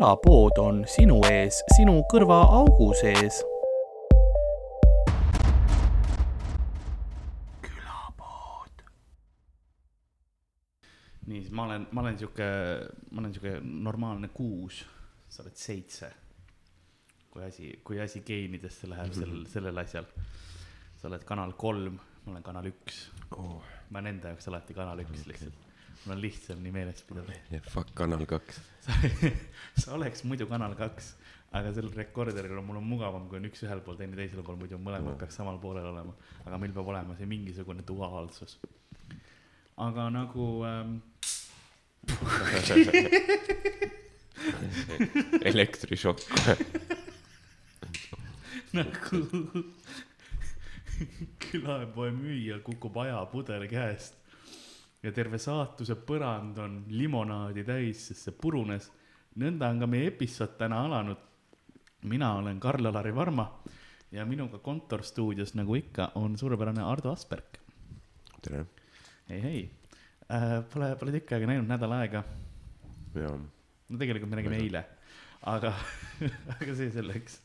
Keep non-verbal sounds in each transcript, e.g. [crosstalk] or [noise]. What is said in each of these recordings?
külapood on sinu ees, sinu kõrvaaugu sees. külapood. nii, siis ma olen, ma olen sihuke, ma olen sihuke normaalne kuus, sa oled seitse. kui asi, kui asi geenidesse läheb sellel, [laughs] sellel asjal. sa oled kanal kolm, ma olen kanal üks oh.. ma olen enda jaoks alati kanal üks lihtsalt. Mul on lihtsam nii meeles pidada. ja fuck Kanal kaks. [laughs] sa oleks muidu Kanal kaks, aga sellel rekorderil on, mul on mugavam, kui on üks ühel pool, teine teisel pool, muidu mõlemad peaks samal poolel olema. aga meil peab olema see mingisugune duaalsus. aga nagu ähm, [laughs] elektrišokk. [laughs] nagu külapoe müüjal kukub ajapudel käest ja terve saatuse põrand on limonaadi täis, sest see purunes. nõnda on ka meie episood täna alanud. mina olen Karl-Alari Varma ja minuga kontorstuudios, nagu ikka, on suurepärane Ardo Asperg. tere. hei, hei äh,. Pole, pole tükk aega näinud, nädal aega. ja, no tegelikult me nägime ei eile, aga, [laughs] aga see selleks.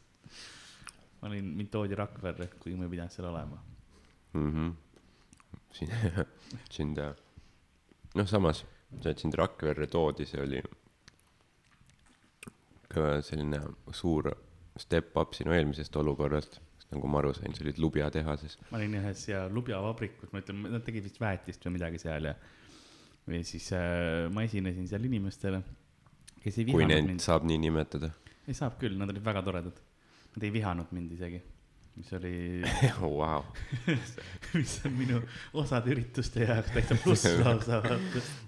ma olin, mind toodi Rakverre, kuigi ma ei pidanud seal olema. mhmh. siin, sind ja, noh, samas, see, et sind Rakverre toodi, see oli ka selline suur step up sinu eelmisest olukorrast. nagu ma aru sain, sa olid Lubja tehases. ma olin ühes ja lubjavabrikus, ma ütlen, nad tegid vist väetist või midagi seal ja, või siis äh, ma esinesin seal inimestele, kes ei kui vihanud neid mind. saab nii nimetada. ei saab küll, nad olid väga toredad. Nad ei vihanud mind isegi, mis oli, Vau, mis on minu osade ürituste jaoks täitsa [laughs] pluss lausa,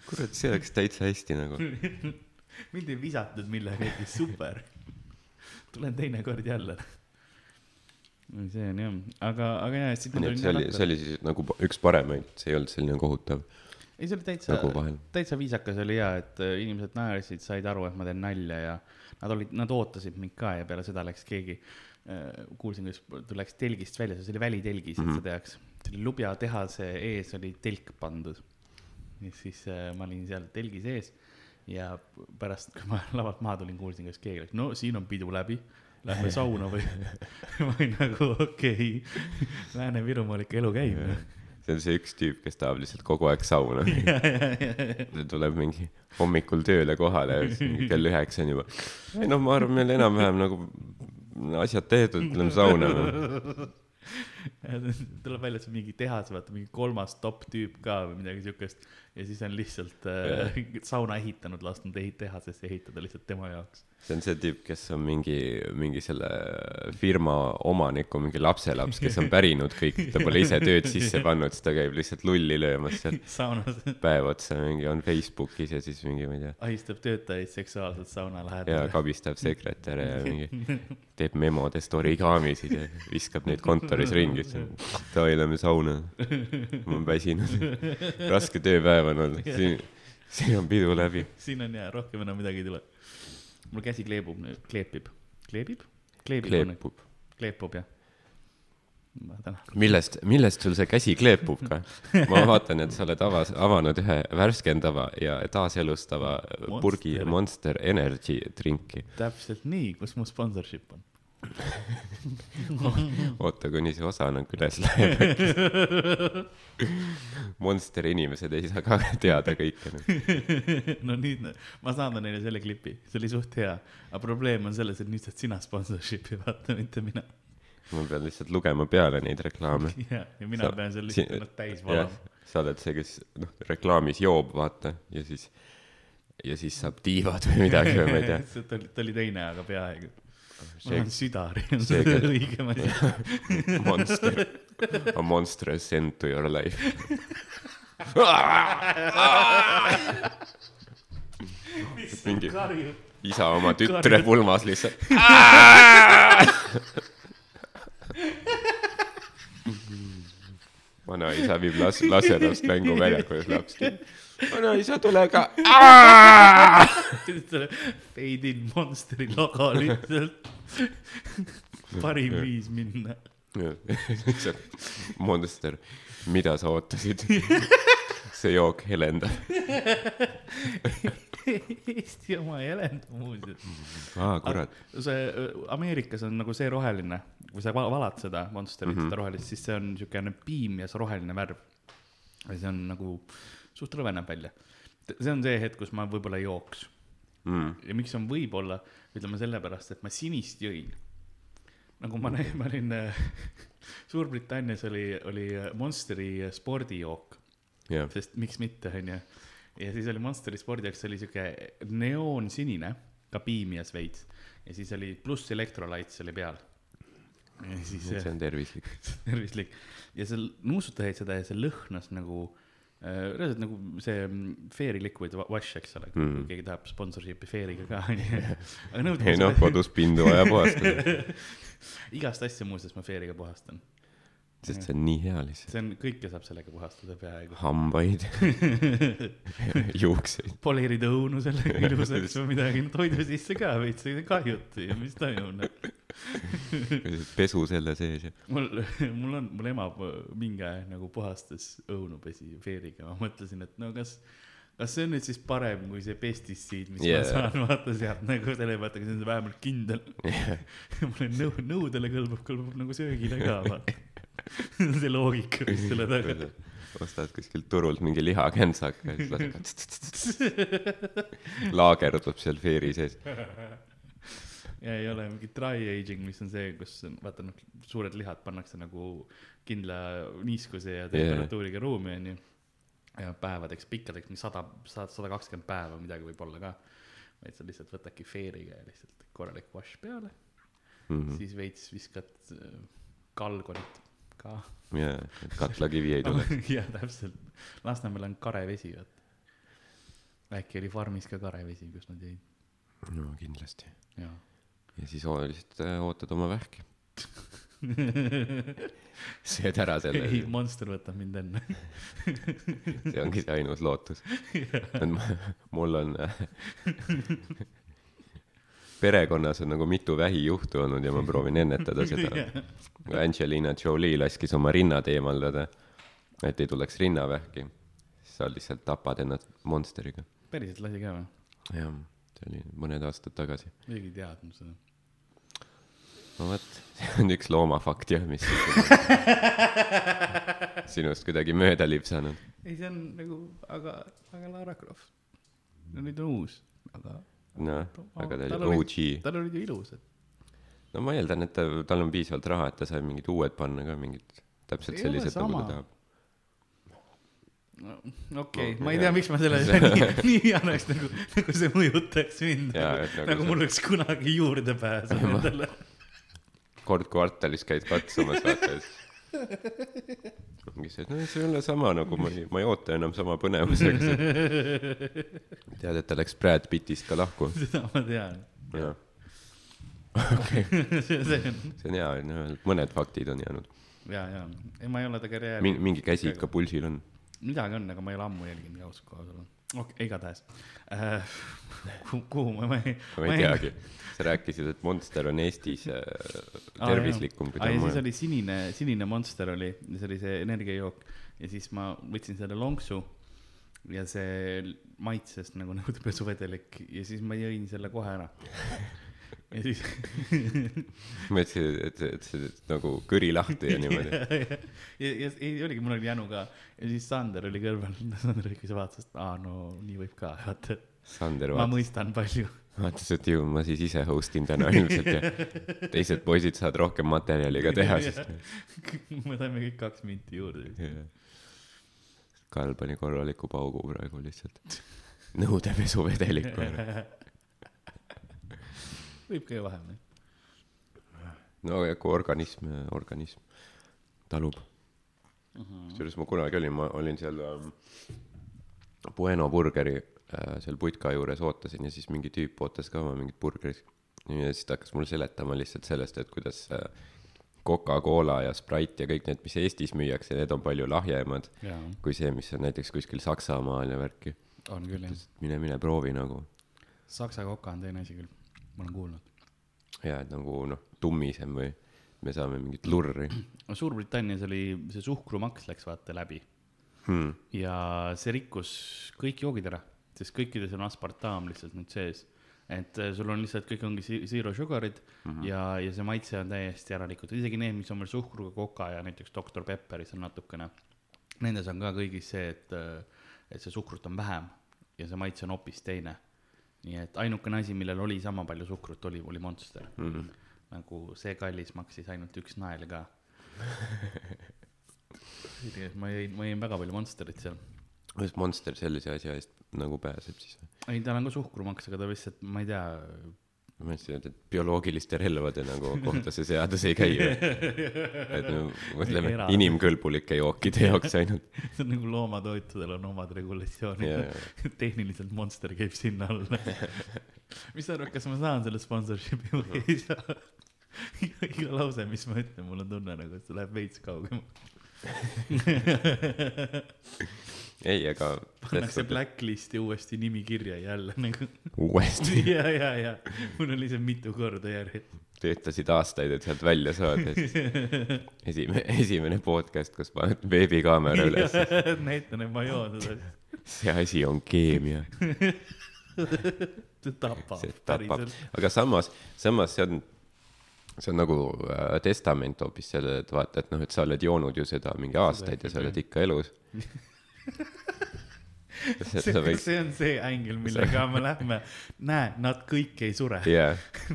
kurat, see läks täitsa hästi nagu. [laughs] mind ei visatud millegagi, super. tulen teinekord jälle. see on jah, aga, aga jaa, siis ma nii et see oli, see oli siis nagu üks paremaid, see ei olnud selline kohutav ei, see oli täitsa nagu, täitsa viisakas oli ja, et äh, inimesed naersid, said aru, et ma teen nalja ja nad olid, nad ootasid mind ka ja peale seda läks keegi, kuulsin, kuidas ta läks telgist välja, see oli välitelgis, et sa teaks. see oli Lubja tehase ees oli telk pandud. ja siis äh, ma olin seal telgi sees ja pärast, kui ma [laughs] lavalt maha tulin, kuulsin, kuidas keegi läks, no siin on pidu läbi, lähme sauna või. ma olin nagu okei okay., Lääne-Virumaal ikka elu käib. see on see üks tüüp, kes tahab lihtsalt kogu aeg sauna. [laughs] ta tuleb mingi hommikul tööle kohale kell üheksa on juba. ei noh, ma arvan, meil enam-vähem nagu asjad tehtud, lähme sauna. [laughs] [laughs] tuleb välja, et see on mingi tehas, vaata mingi kolmas top tüüp ka või midagi siukest. ja siis on lihtsalt äh, sauna ehitanud, lasknud ehit- tehasesse ehitada lihtsalt tema jaoks. see on see tüüp, kes on mingi, mingi selle firma omaniku mingi lapselaps, kes on pärinud kõik, ta pole ise tööd [laughs] sisse pannud, siis ta käib lihtsalt lulli löömas seal saunas päev otsa mingi on Facebookis ja siis mingi, ma ei tea, ahistab töötajaid seksuaalselt sauna ja lähedal. kabistab sekretäre ja mingi [laughs] teeb memodest origamisid ja viskab neid kontoris ringi, siis davai, lähme sauna. ma olen väsinud, raske tööpäev on olnud, siin, siin on pidu läbi. siin on jaa, rohkem enam midagi ei tule. mul käsi kleebub nüüd, kleepib, kleebib? kleebib, kleepub. kleepub jah. millest, millest sul see käsi kleepub ka? ma vaatan, et sa oled avas, avanud ühe värskendava ja taaselustava purgi Monster. Monster Energy drinki. täpselt nii, kus mu sponsorship on? [laughs] oota, kuni see osa nagu üles läheb. [laughs] Monsteri inimesed ei saa ka teada kõike. no nüüd ma saadan neile selle klipi, see oli suht hea, aga probleem on selles, et nüüd saad sina sponsorship'i vaata, mitte mina. ma pean lihtsalt lugema peale neid reklaame. ja, ja mina Sa- pean seal lihtsalt ennast täis valama., sa oled see, kes noh, reklaamis joob, vaata, ja siis, ja siis saab tiivad või midagi või ma ei tea. [laughs] ta oli, ta oli teine, aga peaaegu. Ma see olen südari, on see õigem asi. monster, a monstrous end to your life. mingi isa oma tütre pulmas lihtsalt. vanaisa viib las-, laselast mänguväljakule, siis laps küsib. vanaisa, tule ka. Fade in Monsteri logo lihtsalt. parim viis minna. monster, mida sa ootasid? see jook helendab. Eesti oma ei elenda muuseas. aa, kurat. see äh, Ameerikas on nagu see roheline, kui sa va- valad seda Monsterit mm, -hmm. seda rohelist, siis see on niisugune piimias roheline värv. ja see on nagu, suht rõve näeb välja. see on see hetk, kus ma võib-olla jooks. Mm. ja miks on võib-olla, ütleme sellepärast, et ma sinist jõin. nagu ma näin, ma olin äh, [laughs] Suurbritannias oli, oli Monsteri spordijook, jah, sest miks mitte, onju. ja siis oli Monsteri spordijook, see oli siuke neoonsinine, ka piimias veits ja siis oli pluss elektrolights oli peal. ja siis see on tervislik. [laughs] tervislik ja seal nuusutasid seda ja see lõhnas nagu äh, reaalselt nagu see mm, Fairy Liquid wa- Wash, eks ole mm, kui keegi tahab sponsorship'i Fairiga ka [laughs] onju. ei noh, kodus pindu vaja puhastada, [laughs] igast asja muuseas ma Fairiga puhastan. Sest see on nii hea lihtsalt. see on, kõike saab sellega puhastada peaaegu. hambaid, [laughs] juukseid. poleerid õunu sellega [laughs] ilusaks või midagi, toidu sisse ka veits, kahjuti, mis toimub noh. pesu selle sees ja. mul, mul on, mul ema mingi aeg nagu puhastas õunu pesi veeriga, ma mõtlesin, et no kas, kas see on nüüd siis parem kui see pesticiid, mis yeah. Yeah. ma saan vaata sealt nagu selle vaata, see on vähemalt kindel. [laughs] mulle nõu-, nõudele kõlbab, kõlbab nagu söögile ka vaata. [laughs] see loogika, mis selle taga. ostad kuskilt turult mingi lihakentsaka ja siis lased, [laughs] laagerdub seal veeri sees. ja ei ole mingi dry aging, mis on see, kus on, vaata noh, suured lihad pannakse nagu kindla niiskuse ja temperatuuriga ruumi onju. ja päevadeks, pikkadeks, mingi sada, sada, sada kakskümmend päeva midagi võib olla ka. vaid sa lihtsalt võtadki feeriga ja lihtsalt korralik wash peale mm, -hmm. siis veits viskad äh, kalgonit ka. ja, et katlakivi ei tuleks. jah, täpselt. Lasnamäel on karevesi, vaata. äkki oli farmis ka karevesi, kus nad jõid, no kindlasti. jaa. ja siis lihtsalt äh, ootad oma vähki. [laughs] sööd ära selle ei,, Monster võtab mind enne. [laughs] see ongi see ainus lootus. [laughs] mul on äh, perekonnas on nagu mitu vähijuhtu olnud ja ma proovin ennetada seda. [laughs] Angelina Jolie laskis oma rinnad eemaldada, et ei tuleks rinnavähki. sa lihtsalt tapad ennast Monsteriga. päriselt lasi ka või? jah, see oli mõned aastad tagasi. keegi ei teadnud seda. no vot, [laughs] see on üks loomafakt jah, mis [laughs] sinust kuidagi mööda lipsanud. ei, see on nagu, aga, aga Lara Croft. no nüüd on uus, aga. noh, aga ta oli OG. tal olid ju ilusad. no ma eeldan, et ta, tal on piisavalt raha, et ta sai mingid uued panna ka, mingid täpselt sellised, nagu ta tahab. no okei okay, No,, ma ei tea, miks ma selle [laughs] [laughs] nii, nii annaks nagu, nagu see mõjutaks mind. Nagu, nagu nagu mul oleks kunagi juurdepääs nendele. [laughs] kord kvartalis käid katsumas, vaata siis ongi see, et no see ei ole sama nagu ma ei, ma ei oota enam sama põnevusega. [laughs] tead, et ta läks Brad Pittist ka lahku. [laughs] seda ma tean. jah, okei, [laughs] see on, see on hea, mõned faktid on jäänud. ja, ja, ei, ma ei ole ta karjääri. mingi, mingi käsi ikka pulsil on. midagi on, aga ma ei ole ammu jälginud ausalt koha peal. okei, igatahes äh,. kuhu ma, ma ei. ma ei teagi, sa rääkisid, et Monster on Eestis äh, tervislikum kui ta ja siis mujal. oli sinine, sinine Monster oli, see oli see energiajook ja siis ma võtsin selle lonksu ja see maitses nagu nõudepesuvedelik ja siis ma jõin selle kohe ära. Ja siis [laughs] ma mõtlesin, et, et see nagu kõri lahti ja niimoodi. ja, ja, ja ei oligi, mul oli jänu ka ja siis Sander oli kõrval, [laughs] Sander ikka vaatas, et aa no nii võib ka, vaata, Sander ma vaatas, mõistan palju. vaatas, et ju ma siis ise host in täna ilmselt ja teised poisid saavad rohkem materjali ka teha, sest [laughs] me saime kõik kaks minti juurde. Karl pani korraliku paugu praegu lihtsalt. nõudepesuvedelikku. Võib ju vahepeal. no ja kui organism, organism talub. kusjuures ma kunagi olin, ma olin seal ähm, Bueno burgeri äh, seal putka juures ootasin ja siis mingi tüüp ootas ka oma mingit burgerit. ja siis ta hakkas mulle seletama lihtsalt sellest, et kuidas äh, Coca-Cola ja Sprite ja kõik need, mis Eestis müüakse, need on palju lahjemad jaa, kui see, mis on näiteks kuskil Saksamaal ja värki. on küll jah. mine, mine proovi nagu. Saksa koka on teine asi küll, ma olen kuulnud. ja et nagu noh, tummisem või me saame mingit lurri no Suurbritannias oli see suhkrumaks läks vaata läbi hmm.. ja see rikkus kõik joogid ära. sest kõikides on aspartam lihtsalt nüüd sees. et äh, sul on lihtsalt kõik ongi zero sugar'id mm -hmm. ja, ja see maitse on täiesti ära rikutud, isegi need, mis on veel suhkruga koka ja näiteks Doktor Pepperis on natukene. Nendes on ka kõigis see, et, et see suhkrut on vähem ja see maitse on hoopis teine. Nii et ainukene asi, millel oli sama palju suhkrut, oli, oli Monster mm. -hmm. nagu see kallis maksis ainult üks nael ka. ma jõin, ma jõin väga palju Monsterit seal. kuidas Monster sellise asja eest nagu pääseb siis? ei, tal on ka suhkrumaks, aga ta lihtsalt, ma ei tea, ma mõtlesin, et, bioloogiliste relvade nagu kohta see seadus ei käi. et no mõtleme Era- inimkõlbulike jookide jaoks ainult. see on nagu loomatoitudel on omad regulatsioonid yeah.. tehniliselt Monster käib sinna alla. mis sa arvad, kas ma saan selle sponsorship'i või ei saa? iga, iga lause, mis ma ütlen, mul on tunne nagu, et see läheb veits kaugemale. ei, aga pannakse blacklist'i uuesti nimi kirja jälle nagu. uuesti [laughs] ja, ja, ja mul on lihtsalt mitu korda järjest. töötasid aastaid, et sealt välja saada. [laughs] esimene, esimene podcast, kus paned veebikaamera üles. [laughs] näitan, et ma joon seda. see asi on keemia. see see tapab päriselt., aga samas, samas see on, see on nagu äh, testament hoopis sellele, et vaata, et noh, et sa oled joonud ju seda mingi aastaid ja sa oled ikka elus. [laughs] see, võiks, see on see ängel, millega me lähme. näe, nad kõik ei sure. jaa,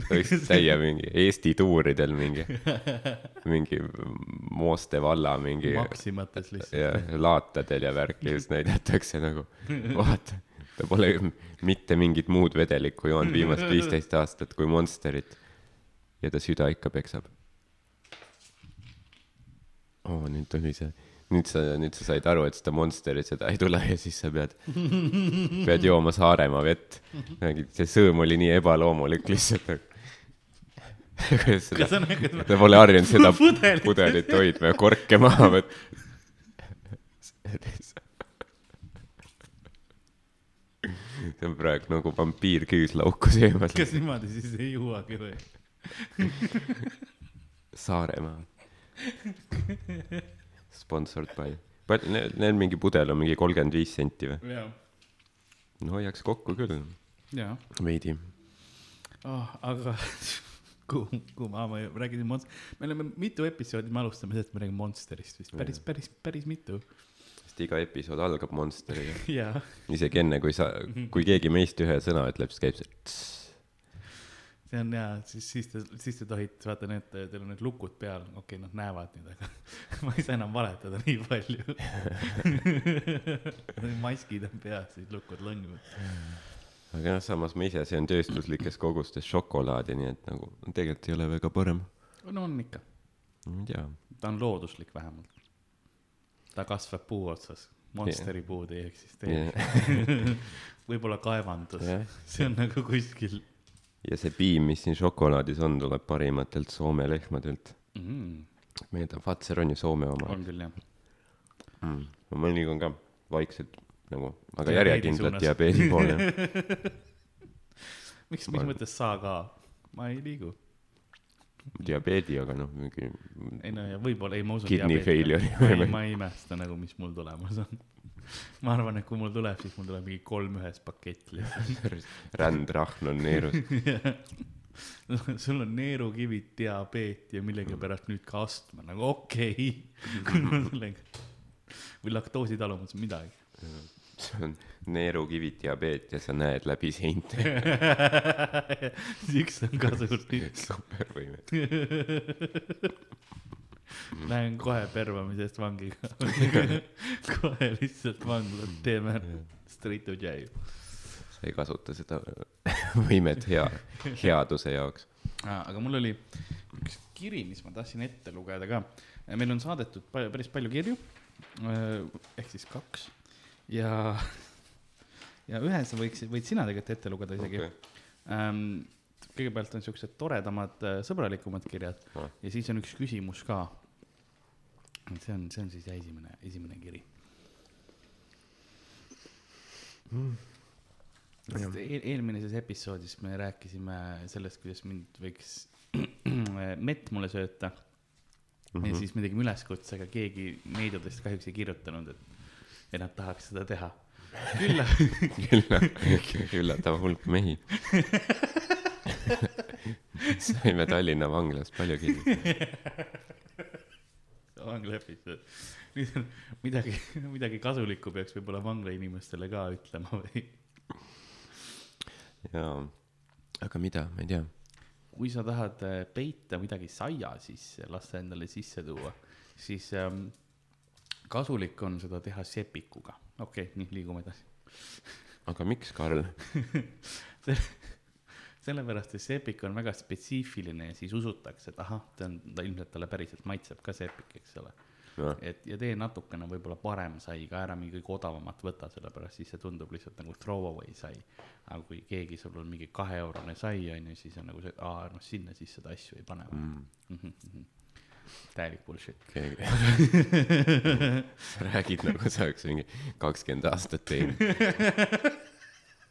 võiks [laughs] käia mingi Eesti tuuridel mingi, [laughs] mingi Mooste valla mingi maksimates lihtsalt. ja laatadel ja värki just näidatakse nagu, vaata, ta pole mitte mingit muud vedelikku joonud viimased viisteist aastat kui Monsterit. ja ta süda ikka peksab. oo, nüüd tuli see, nüüd sa, nüüd sa said aru, et seda Monsterit, seda ei tule ja siis sa pead, pead jooma Saaremaa vett. see sõõm oli nii ebaloomulik lihtsalt. kuidas seda, ta pole harjunud seda [laughs] Pudelit. pudelit hoidma ja korke maha võtma. see on praegu nagu vampiir küüslaukus eemal. kas niimoodi siis ei juuagi või? Saaremaa. [laughs] Sponsored by. palju, neil, neil mingi pudel on mingi kolmkümmend viis senti või? no hoiaks kokku küll, veidi. oh,. aga [laughs] kuhu, kuhu ma, ma rääkisin Monst-, me oleme mitu episoodi, me alustame sellest, me räägime Monsterist vist, päris, päris, päris mitu. sest iga episood algab Monsteriga. [laughs] isegi enne, kui sa, kui keegi meist ühe sõna ütleb, siis käib see tss. See on hea, siis, siis te, siis te tohite, vaata need, teil on need lukud peal, okei okay,, nad näevad nüüd, aga [laughs] ma ei saa enam valetada nii palju. [laughs] maskid on peas, siis lukud lõnguvad. aga noh, samas ma ise söön tööstuslikes kogustes šokolaadi, nii et nagu tegelikult ei ole väga parem. no on ikka, ma ei tea. ta on looduslik vähemalt. ta kasvab puu otsas, Monsteri yeah. puud ei eksisteeri yeah. [laughs] võib-olla kaevandus yeah., see on nagu kuskil ja see piim, mis siin šokolaadis on, tuleb parimatelt Soome lehmadelt. mm,. meie ta Fazer on ju Soome oma on küll jah. mm.. ma liigun ka vaikselt nagu, aga järjekindlalt suunas. diabeedi poole. [laughs] miks, mis mõttes sa ka? ma ei liigu. diabeedi, aga noh, mingi ei no ja võib-olla, ei ma usun. Kidney failure. ma ei imesta nagu, mis mul tulemas on. [laughs] ma arvan, et kui mul tuleb, siis mul tuleb mingi kolm ühes pakett lihtsalt. rändrahn on neerus. [laughs] sul on neerukivid, diabeet ja millegipärast nüüd ka astma, nagu okei okay. [laughs] kui mul sellega või laktoositalumus, midagi. see on neerukivid diabeet ja sa näed läbi seinte. üks on ka suur tükk. supervõimed. Lähen kohe pervamise eest vangiga. [laughs] kohe lihtsalt vangla, teeme straight to jail. sa ei kasuta seda [laughs] võimet hea, headuse jaoks. aga mul oli üks kiri, mis ma tahtsin ette lugeda ka. meil on saadetud palju, päris palju kirju, ehk siis kaks ja, ja ühe sa võiksid, võid sina tegelikult ette lugeda isegi okay.. Ähm, kõigepealt on siuksed toredamad, sõbralikumad kirjad Ah. ja siis on üks küsimus ka. See on, see on siis esimene, esimene kiri sest eel, eelmises episoodis me rääkisime sellest, kuidas mind võiks [clears throat] mett mulle sööta mm. -hmm. ja siis me tegime üleskutse, aga keegi meediatest kahjuks ei kirjutanud, et, et nad tahaks seda teha. küll, [laughs] ülla- üllatav hulk mehi. [laughs] saime Tallinna vanglast palju kinni. [laughs] vangla episood. nüüd on midagi, midagi kasulikku peaks võib-olla vangla inimestele ka ütlema või? jaa, aga mida, ma ei tea. kui sa tahad äh, peita midagi saia sisse, lasta endale sisse tuua, siis ähm, kasulik on seda teha sepikuga. okei okay,, nii, liigume edasi. aga miks, Karl? [laughs] sellepärast, et sepik on väga spetsiifiline ja siis usutakse, et ahah, ta on, ta ilmselt talle päriselt maitseb ka sepik, eks ole. et ja tee natukene võib-olla parem sai ka ära, mingi kõige odavamat võta, sellepärast siis see tundub lihtsalt nagu throw away sai. aga kui keegi sul on mingi kaheeurone sai, on ju, siis on nagu see, aa, noh, sinna siis seda asju ei pane mm.. mm, täielik bullshit. [laughs] räägid nagu sa oleks mingi kakskümmend aastat teinud. [laughs]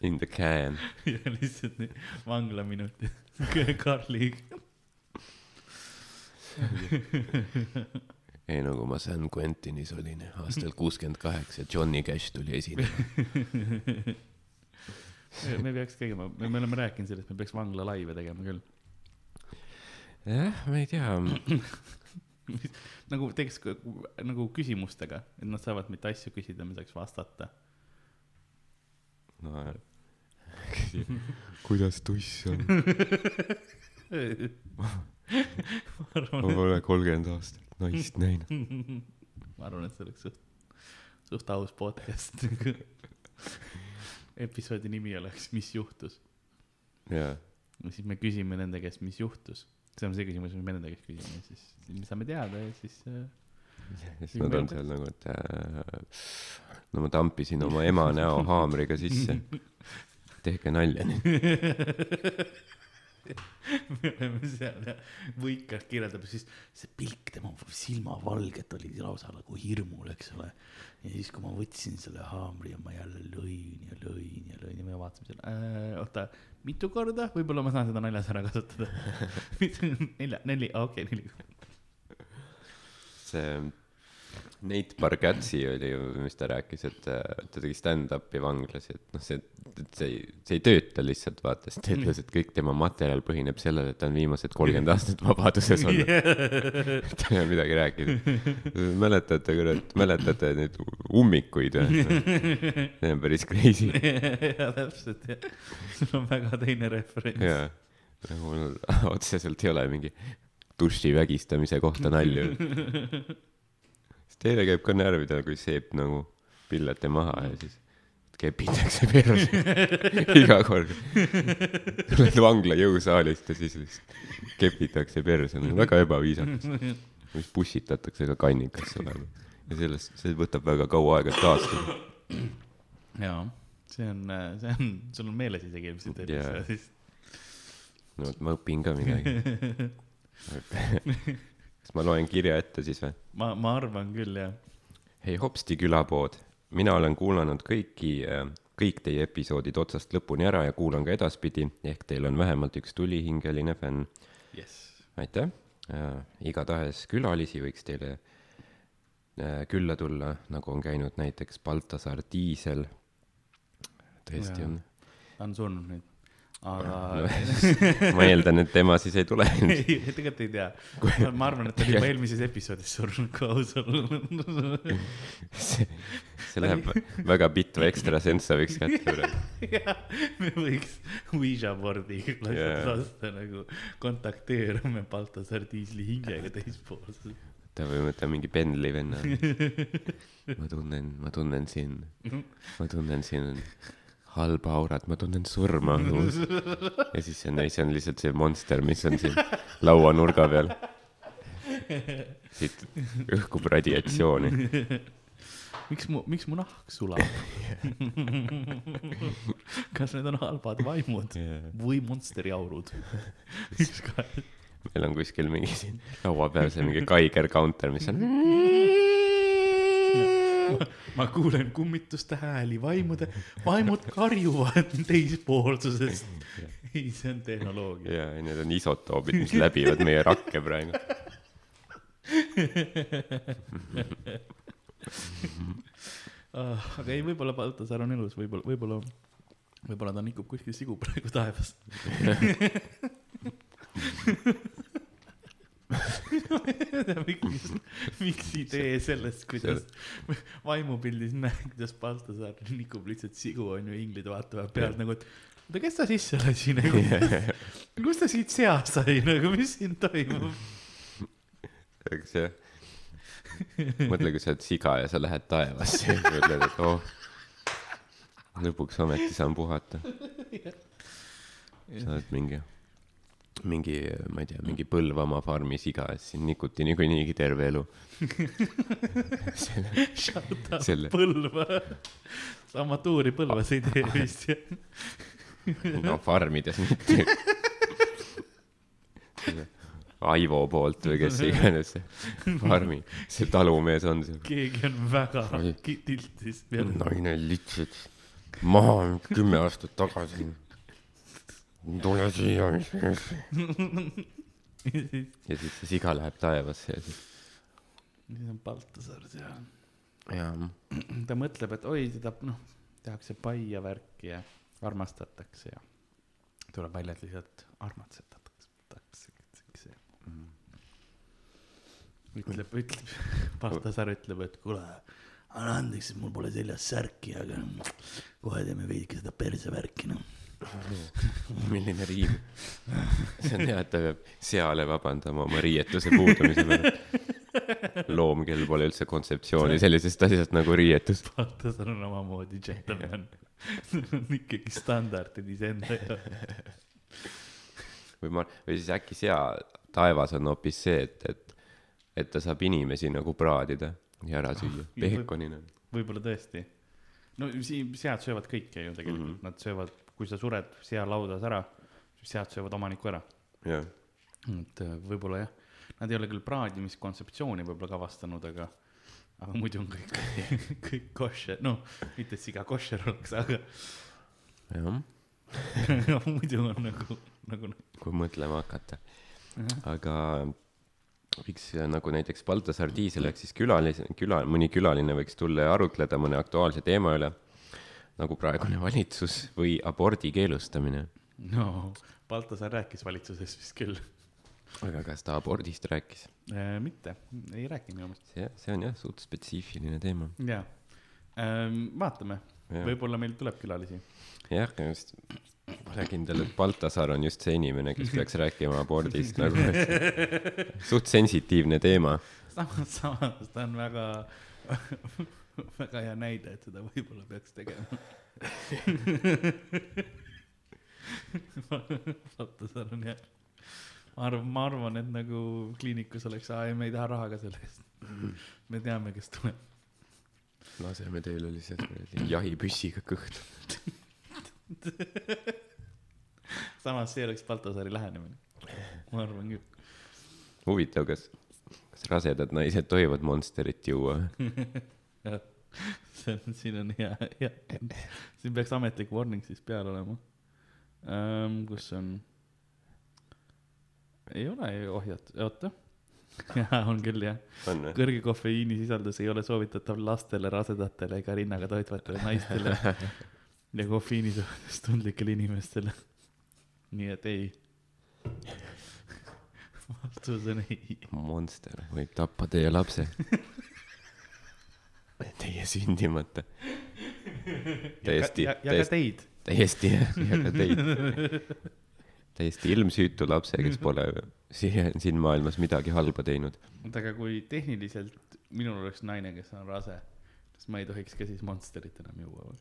In the can. [laughs] ja lihtsalt need vanglaminutid [laughs] Karliga. [laughs] ei, nagu ma San Quentinis olin aastal kuuskümmend kaheksa, Johnny Cash tuli esinema. me peaks tegema, me me oleme rääkinud sellest, me peaks vangla laive tegema küll. jah, ma ei tea. nagu teeks nagu küsimustega, et nad saavad mitte asju küsida, me saaks vastata. no [laughs] kuidas tuss on? [laughs] ma pole kolmkümmend aastat naist näinud. [laughs] ma arvan, et see oleks suht, suht aus podcast. episoodi nimi oleks Mis juhtus? jaa, ja siis me küsime nende käest, mis juhtus. see on see küsimus, mis me nende käest küsime, siis me saame teada ja siis äh, siis nad on seal nagu, et äh, no ma tampisin oma ema näo haamriga sisse. Tehke nalja [laughs] me oleme seal ja võikalt kirjeldab siis see pilk tema silmavalget oli lausa nagu hirmul, eks ole. ja siis, kui ma võtsin selle haamri ja ma jälle lõin ja lõin ja lõin ja me vaatasime seal äh,, oota, mitu korda, võib-olla ma saan seda naljas ära kasutada. [laughs] nelja, neli, okei, neli. see Nate Bargatsi oli ju, mis ta rääkis, et äh, ta tegi stand-up'i vanglas et noh, see, et see ei, see ei tööta lihtsalt vaata, sest ta ütles, et kõik tema materjal põhineb sellel, et ta on viimased kolmkümmend [laughs] aastat vabaduses olnud. ta ei ole midagi rääkinud. mäletate, kurat, mäletate neid ummikuid või? see on päris crazy. [laughs] ja täpselt jah, sul on väga teine referents. jaa, nagu mul otseselt ei ole mingi duši vägistamise kohta nalju. [laughs] teile käib ka närvidele, kui seep nagu pillete maha ja siis kepitakse perse [laughs] iga kord. tuled vangla jõusaalist ja siis lihtsalt kepitakse perse, väga ebaviisakas. siis pussitatakse ka kannikasse olema. ja sellest, see võtab väga kaua aega, et taastuda. jaa, see on, see on, sul on meeles isegi ilmselt Jaa. episoodist. no vot, ma õpin ka midagi. [laughs] [laughs] kas ma loen kirja ette siis või? ma, ma arvan küll jah. hei Hopsti külapood, mina olen kuulanud kõiki, kõik teie episoodid otsast lõpuni ära ja kuulan ka edaspidi, ehk teil on vähemalt üks tulihingeline fänn. jess. aitäh äh,, igatahes külalisi võiks teile äh, külla tulla, nagu on käinud näiteks Baltasar Diisel. tõesti Jaa. on, ta on surnud nüüd, aga [laughs] ma eeldan, et tema siis ei tule. [laughs] ei, tegelikult ei tea. ma arvan, et ta oli juba [laughs] eelmises episoodis surnud, kui aus olla. see läheb väga bitu ekstrasensa võiks kätte võtta. jah, me võiks Ouija board'i lasta nagu kontakteerume Baltasar Diisli hingega teispoolses. ta või võtta mingi Bentley venna. ma tunnen, ma tunnen siin, ma tunnen siin halba aurat, ma tunnen surma [laughs] õhus. ja siis see naine on lihtsalt see monster, mis on siin lauanurga peal. siit õhkub radiatsiooni. miks mu, miks mu nahk sulab? [laughs] kas need on halbad vaimud või monsteri aurud? üks kahe. meil on kuskil mingi siin laua peal see mingi Geiger counter, mis on. [laughs] ma kuulen kummituste hääli, vaimude, vaimud karjuvad teispoolsusest. [laughs] ei, see on tehnoloogia. ja, ja need on isotoobid, mis läbivad meie rakke praegu. aga ei, võib-olla Baltasar on elus, võib-olla, võib-olla, võib-olla ta nikub kuskil sigu praegu taevas. [laughs] [laughs] miks, miks idee sellest, kuidas vaimupildis näed, kuidas Baltasar nikub lihtsalt sigu, onju, inglid vaatavad pealt nagu, et oota, kes ta sisse lasi [laughs] nagu, kust ta siit sea sai nagu, mis siin toimub? eks jah. mõtle, kui sa oled siga ja sa lähed taevasse ja mõtled, et oh, lõpuks ometi saan puhata. [laughs] sa oled mingi, mingi, ma ei tea, mingi Põlvamaa farmi siga, siis nikuti niikuinii terve elu. [laughs] selle, Shout out Selle- Põlva, sa amatuuri Põlvas ei tee vist jah? no farmides mitte. Aivo poolt või kes iganes see farmi, see talumees on seal. keegi on väga tiltis naine litsid maha kümme aastat tagasi. Tule siia, [laughs] ja siis see siga läheb taevasse ja siis. siis on Baltasar seal. jaa, ta mõtleb, et oi, teda noh, tehakse pai ja värki ja armastatakse ja tuleb välja, et lihtsalt armastatakse. ütleb, ütleb, [laughs] Baltasar ütleb, et kuule, anna andeks, et mul pole seljas särki, aga kohe teeme veidike seda persevärki, noh. [laughs] milline riim. see on hea, et ta peab seale vabandama oma riietuse puudumise pärast. loom, kellel pole üldse kontseptsiooni sellisest asjast nagu riietus. Baltasar on omamoodi džentelmen. on ikkagi standardid iseenda jaoks. või ma, või siis äkki sea taevas on hoopis see, et, et, et ta saab inimesi nagu praadida ja ära süüa Ah, peekonina. võib-olla tõesti. no siin sead söövad kõike ju tegelikult mm, -hmm. nad söövad, kui sa sured sea laudas ära, siis sead söövad omaniku ära. jah, et äh, võib-olla jah, nad ei ole küll praadimiskontseptsiooni võib-olla ka avastanud, aga, aga muidu on kõik, [laughs] kõik koššer, noh, mitte et siga koššer oleks, aga jah, [laughs] aga muidu on nagu, nagu kui mõtlema hakata. aga võiks äh, nagu näiteks Baltasar Diisel ehk siis külalise, küla, mõni külaline võiks tulla ja arutleda mõne aktuaalse teema üle, nagu praegune valitsus või abordi keelustamine. no Baltasar rääkis valitsuses vist küll aga kas ta abordist rääkis? äh,, mitte, ei rääkinud minu meelest. see, see on jah suht spetsiifiline teema. jaa ähm,, vaatame, võib-olla meil tuleb külalisi. jah, just pole kindel, et Baltasar on just see inimene, kes peaks rääkima abordist nagu. [laughs] suht sensitiivne teema. samas, samas ta on väga, [laughs] [laughs] väga hea näide, et seda võib-olla peaks tegema. [laughs] Baltasar on jah, ma arvan, ma arvan, et nagu kliinikus oleks, aa ei, me ei taha raha ka selle eest. me teame, kes tuleb. laseme teile lihtsalt jahipüssiga kõhtu. [laughs] samas see oleks Baltasari lähenemine. ma arvan küll. huvitav, kas, kas rasedad naised tohivad Monsterit juua? Jah, [laughs] see on, siin on hea, hea, siin peaks ametlik warning siis peal olema um,. kus on? ei ole ohjat-, oota. [laughs] jaa, on küll jah. kõrge kofeiinisisaldus ei ole soovitatav lastele, rasedatele ega rinnaga toitvatele naistele [laughs] ja kofeiini suhtes tundlikele inimestele. nii et ei. vastus on ei. Monster võib tappa teie lapse. Teie sündimata. [laughs] täiesti, täiesti, täiesti ja ka teid. [laughs] täiesti ilmsüütu lapse, kes [laughs] pole siia, siin maailmas midagi halba teinud. oota, aga kui tehniliselt minul oleks naine, kes on rase, kas ma ei tohiks ka siis Monsterit enam juua või?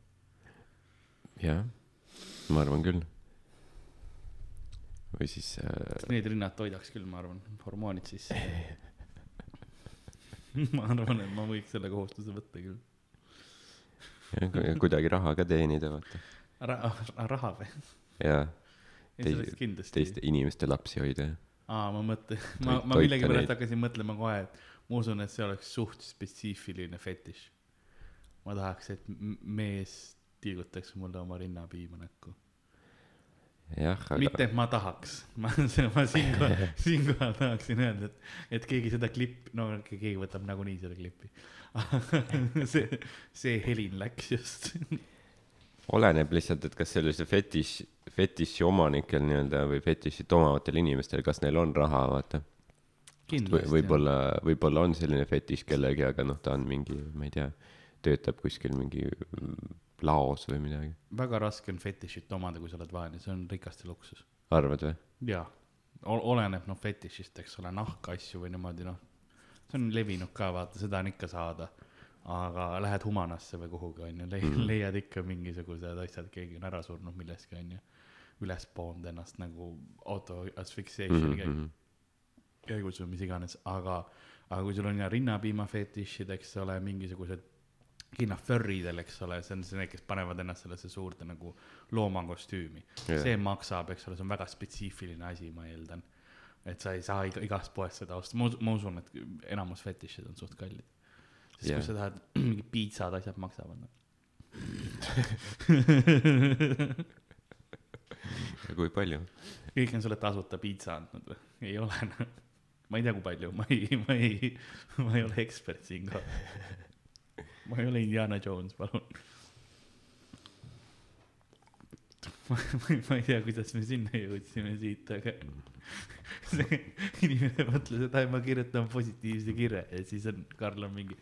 jah, ma arvan küll. või siis äh, Need rinnad toidaks küll, ma arvan, hormoonid sisse. [laughs] ma arvan, et ma võiks selle kohustuse võtta küll. kuidagi raha ka teenida, vaata. Ra-, raha või? ja ei, see oleks kindlasti. teiste inimeste lapsi hoida. aa, ma mõtlen, ma, ma millegipärast hakkasin mõtlema kohe, et ma usun, et see oleks suht spetsiifiline fetiš. ma tahaks, et mees tilgutaks mulle oma rinnapiima näkku. Aga mitte, et ma tahaks, ma, [laughs] ma siinkohal, [laughs] siinkohal tahaksin öelda, et, et keegi seda klippi, no keegi võtab nagunii selle klipi. [laughs] see, see helin läks just. oleneb lihtsalt, et kas sellise fetiš, fetiši omanikel nii-öelda või fetišit omavatel inimestel, kas neil on raha, vaata. kindlasti. võib-olla, võib-olla on selline fetiš kellegi, aga noh, ta on mingi, ma ei tea, töötab kuskil mingi laos või midagi. väga raske on fetišit omada, kui sa oled vaene, see on rikaste luksus. arvad või? jaa, oleneb noh fetišist, eks ole, nahkasju või niimoodi noh, see on levinud ka, vaata, seda on ikka saada. aga lähed Humanasse või kuhugi onju, leiad ikka mingisugused asjad, keegi on ära surnud milleski onju, üles poonud ennast nagu auto asphyxiation'i käigus Mhm. käigus või mis iganes, aga, aga kui sul on ja rinnapiima fetišid, eks ole, mingisugused kinnaförridel, eks ole, see on see need, kes panevad ennast sellesse suurde nagu loomakostüümi Jah. see maksab, eks ole, see on väga spetsiifiline asi, ma eeldan. et sa ei saa iga, igast poest seda osta, ma, usun, et enamus fetišid on suht kallid. sest Jah. kui sa tahad, [clears throat] mingid piitsad, asjad maksavad no.. ja kui palju? kõik on sulle tasuta piitsa andnud või? ei ole noh. ma ei tea, kui palju, ma ei, ma ei, ma ei ole ekspert siinkohal. Ma ei ole Indiana Jones, palun. ma, ma ei tea, kuidas me sinna jõudsime siit, aga see inimene mõtles, et ai, ma kirjutan positiivse kirja ja siis on, Karl on mingi,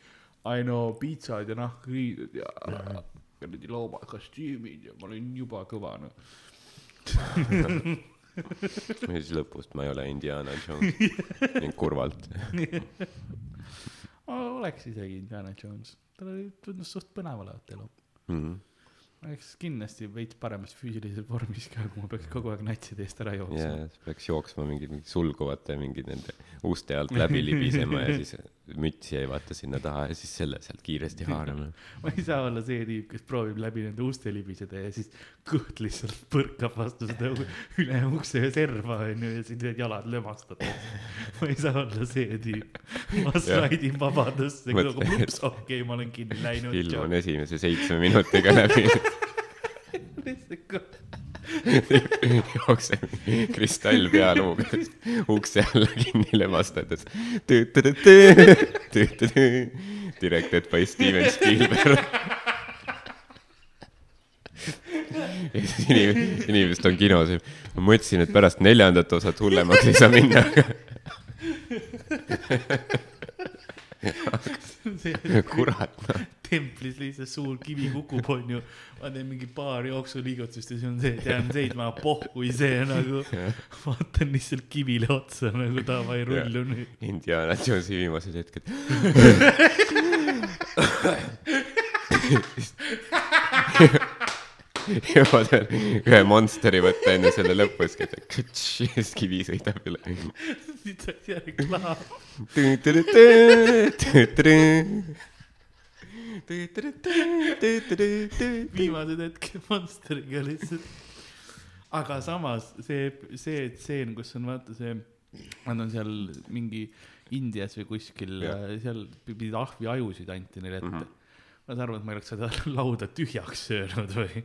ai no piitsad ja nahkriided ja kuradi loomakostüümid ja ma olin juba kõva noh. [laughs] ja siis lõpust ma ei ole Indiana Jones. kurvalt. [laughs] oleks isegi Indiana Jones, tal oli, tundus suht põnev olevat elu. Mhm. oleks kindlasti veits paremas füüsilises vormis ka, kui ma peaks kogu aeg natside eest ära jooksma siis peaks jooksma mingi, mingi sulguvate mingi nende uste alt läbi [laughs] libisema ja siis müts jäi vaata sinna taha ja siis selle sealt kiiresti haarama. [laughs] ma ei saa olla see tüüp, kes proovib läbi nende uste libiseda ja siis kõht lihtsalt põrkab vastu seda üle ukse serva onju ja siis need jalad lömastatakse. [laughs] ma ei saa olla see tüüp. ma slaidin vabadusse, Mõtle- nagu plups, okei okay,, ma olen kinni läinud. film on esimese seitsme minutiga läbi. [laughs] [laughs] jookseb kristall pealuuga ukse alla kinni lömastades. Directed by Steven Spielberg. ja siis inimesed, inimesed on kinos ja ma mõtlesin, et pärast neljandat osat hullemaks ei saa minna, aga [laughs] [laughs] kurat, noh. Templis lihtsalt suur kivi kukub, onju. ma teen mingi paar jooksuliigutust ja siis on see, et jään seisma, pohhu ei see nagu. [laughs] vaatan lihtsalt kivile otsa nagu davai, rullu nüüd. Indiana Jonesi viimased hetked. jõuad veel ühe monsteri võtta enne selle lõppu, siis käid kõtš ja siis kivi sõidab üle. siit saaks jää reklaam. Viimased hetked Monsteriga lihtsalt. aga samas see, see tseen, kus on vaata see, nad on seal mingi Indias või kuskil Jah., seal pidid ahvi ajusid anti neile ette mm. -hmm ma saan aru, et ma ei oleks seda [laughs] lauda tühjaks söönud või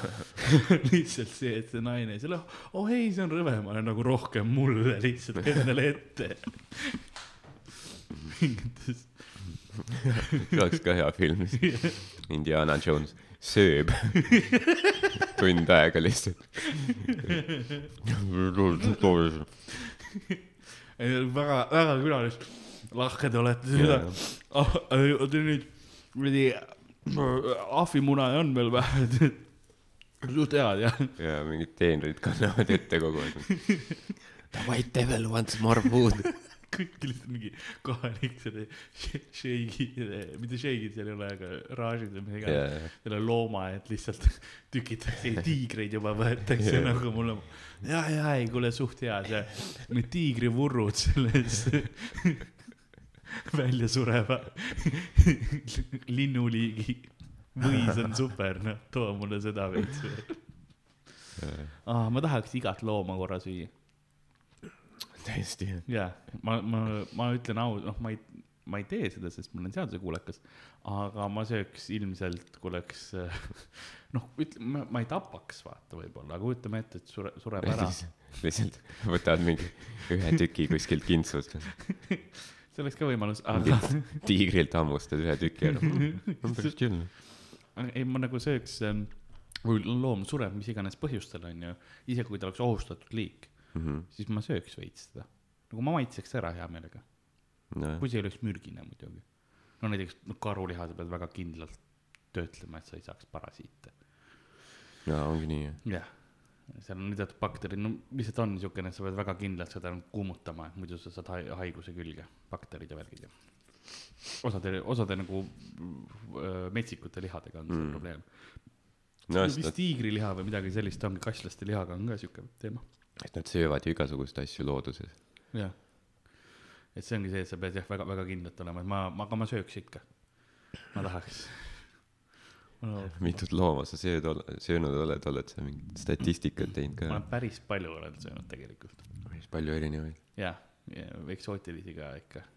[laughs] lihtsalt see, et see naine selle, oh ei, see on rõve, ma olen nagu rohkem mulle lihtsalt endale ette. [laughs] mingites [laughs] see oleks ka hea film. Indiana Jones sööb [laughs] tund aega lihtsalt. väga, väga külalist, lahked olete seda oh,. Te nüüd kuradi ahvimuna on veel vähe, suht head jah. ja mingid teenrid kannavad ette kogu aeg. [laughs] Davai, devil wants more food. Kõik lihtsalt mingi kohalik selle šeigid, mitte šeigid seal ei ole, aga raažid või midagi yeah. selle looma, et lihtsalt [laughs] tükitakse, tiigreid juba võetakse yeah. nagu mulle. ja, ja ei, kuule suht hea see, need tiigrivurrud selles [laughs] välja sureva [laughs] linnuliigi võis on super, noh, too mulle seda veits veel. ah,. ma tahaks igat looma korra süüa täiesti jaa, ma, ma, ma ütlen aus, noh, ma ei, ma ei tee seda, sest ma olen seadusekuulekas, aga ma sööks ilmselt, kui oleks [laughs] noh, ütleme, ma ei tapaks, vaata võib-olla, aga kujutame ette, et sure, sureb ära. [laughs] lihtsalt võtad mingi ühe tüki kuskilt kintsust, [laughs] see oleks ka võimalus, aga tiigrilt hammustad ühe tüki ära. on päris chill. ei, ma nagu sööks, kui loom sureb mis iganes põhjustel, onju, isegi kui ta oleks ohustatud liik, Mhm. siis ma sööks veits seda. nagu ma maitseks ära hea meelega, nojah, kui see ei oleks mürgine muidugi. no näiteks no, karuliha sa pead väga kindlalt töötlema, et sa ei saaks parasiite. jaa, ongi nii jah. jah, seal on teatud bakterid, no lihtsalt on niisugune, et sa pead väga kindlalt seda kuumutama, et muidu sa saad hai- haiguse külge, bakterid ja värgid ja. osade, osade nagu öö, metsikute lihadega on see Mm. mm. probleem. no vist sest tiigriliha või midagi sellist ongi, kasslaste lihaga on ka siuke teema. nad, nad söövad ju igasuguseid asju looduses. jah. et see ongi see, et sa pead jah, väga, väga kindlalt olema, et ma, ma, aga ma sööks ikka. ma tahaks no,. mitut looma sa sööd, söönud oled, oled sa mingit statistikat teinud ma ka? olen päris palju olen söönud tegelikult. päris palju erinevaid. jah, ja eksootilisi ka ikka. [laughs]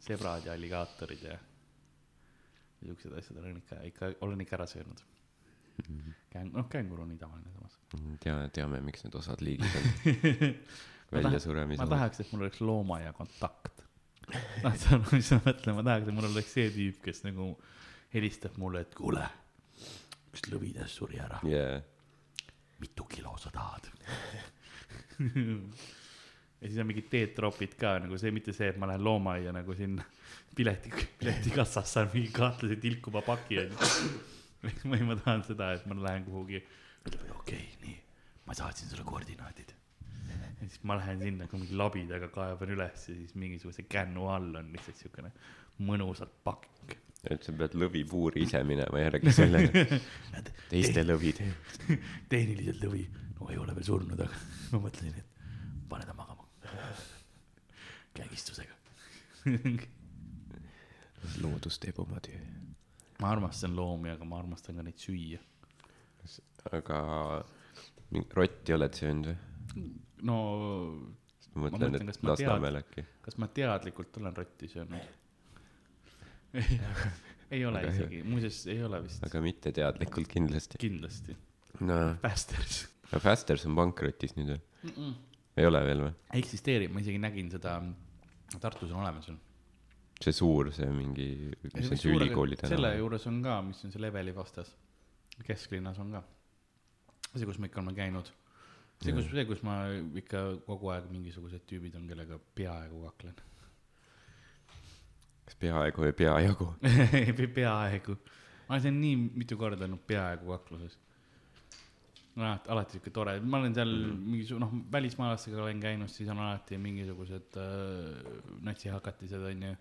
sebrad ja alligaatorid ja siuksed asjad olen ikka, ikka, olen ikka ära söönud. käng-, noh, känguru on nii tavaline samas. tea, teame, miks need osad liigid on väljasuremise [laughs] ma. tahaks, et mul oleks looma ja kontakt. noh, sa, mis ma mõtlen, ma tahaks, et mul oleks see tüüp, kes nagu helistab mulle, et kuule, üks lõvides suri ära, jaa, mitu kilo sa tahad? ja siis on mingid teetropid ka nagu see, mitte see, et ma lähen loomaaia nagu sinna pileti, piletikassas saan mingi kahtlase tilkuva paki onju. [laughs] või ma tahan seda, et ma lähen kuhugi, ütleme okei okay,, nii, ma saatsin sulle koordinaadid. [laughs] ja siis ma lähen sinna, mingi labidaga kaevan üles ja siis mingisuguse kännu all on lihtsalt siukene mõnusalt pakk. et sa pead lõvipuuri ise minema järgi sellele, [laughs] teiste lõvid. tehniliselt lõvi, no ei ole veel surnud, aga ma mõtlesin, et pane ta magama. kägistusega. loodus teeb oma töö. Ma armastan loomi, aga ma armastan ka neid süüa. aga rotti oled söönud või? no ma mõtlen, mõtlen, et kas ma Lasnamäel äkki. kas ma teadlikult olen rotti söönud? [laughs] ei ole Aga isegi, muuseas ei ole vist, aga mitte teadlikult kindlasti. kindlasti. no, Basters Fasters on pankrotis nüüd või? mm. -mm. ei ole veel või? eksisteerib, ma isegi nägin seda, Tartus on olemas. See suur, see mingi, mis on see ülikooli selle tänav. juures on ka, mis on see Leveli vastas, kesklinnas on ka. see, kus me ikka oleme käinud. see, kus, see, kus ma ikka kogu aeg mingisugused tüübid on, kellega peaaegu kaklen. kas peaaegu või peajagu? [laughs] peaaegu, ma olen seal nii mitu korda olnud peaaegu kakluses. alati, alati siuke tore, ma olen seal mm. mingi, noh, välismaalastega olen käinud, siis on alati mingisugused äh, natsihakatised onju.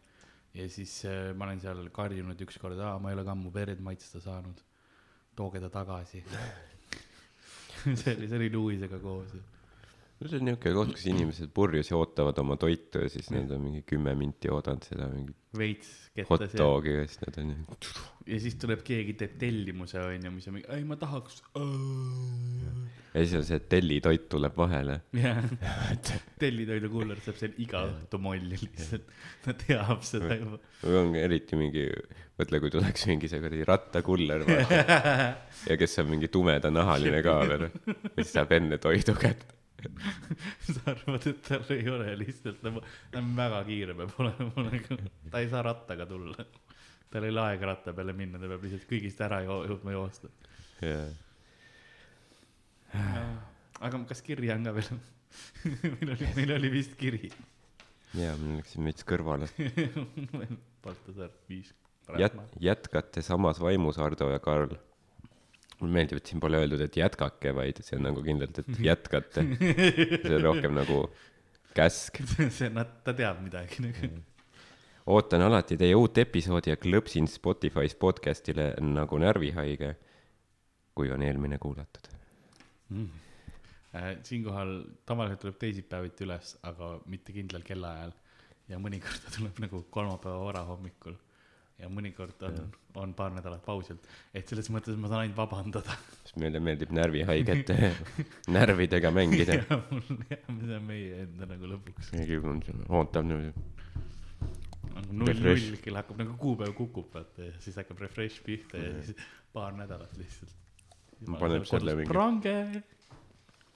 Ja siis äh, ma olen seal karjunud ükskord, aa, ma ei ole ka ammu verd maitsta saanud. tooge ta tagasi. [laughs] see oli, see oli Louisega koos. No see on niuke koht, kus inimesed purjus ja ootavad oma toitu ja siis nad on mingi kümme minti oodanud seda mingit veits hot dogi ja siis nad on ja siis tuleb keegi, teeb tellimuse onju, mis on mingi, ei ma tahaks. ja siis on see tellitoit tuleb vahele. jah, [laughs] tellitoidu kuller saab seal iga õhtu molli lihtsalt, ta teab seda juba. või on eriti mingi, mõtle, kui tuleks mingi see kuradi rattakuller vaata [laughs] ja kes on mingi tumedanahaline ka veel ja siis saab enne toidu kätte. [laughs] sa arvad, et tal ei ole lihtsalt ta on väga kiire peab olema nagu, ta ei saa rattaga tulla. tal ei ole aega ratta peale minna, ta peab lihtsalt kõigist ära jõudma joosta. jaa, aga kas kirja on ka veel? [laughs] meil oli, meil oli vist kiri. jaa, ma läksin veits kõrvale. [laughs] Baltasar viis. jät-, jätkate samas vaimus, Ardo ja Karl. Mulle meeldib, et siin pole öeldud, et jätkake, vaid see on nagu kindlalt, et [laughs] jätkate. see on rohkem nagu käsk. [laughs] see, nad, ta teab midagi nagu. ootan alati teie uut episoodi ja klõpsin Spotify's podcast'ile nagu närvihaige, kui on eelmine kuulatud. mm.. siinkohal tavaliselt tuleb teisipäeviti üles, aga mitte kindlal kellaajal ja mõnikord ta tuleb nagu kolmapäeva varahommikul ja mõnikord on, on paar nädalat pausilt, et selles mõttes ma saan ainult vabandada. sest meile meeldib närvihaigete [laughs] närvidega mängida. ja mul, see on meie enda nagu lõpuks. keegi on ootab niimoodi. null, null kell hakkab nagu kuupäev kukub, vaata ja siis hakkab refresh pihta ja siis paar nädalat lihtsalt. Ma panen selle mingi- prange.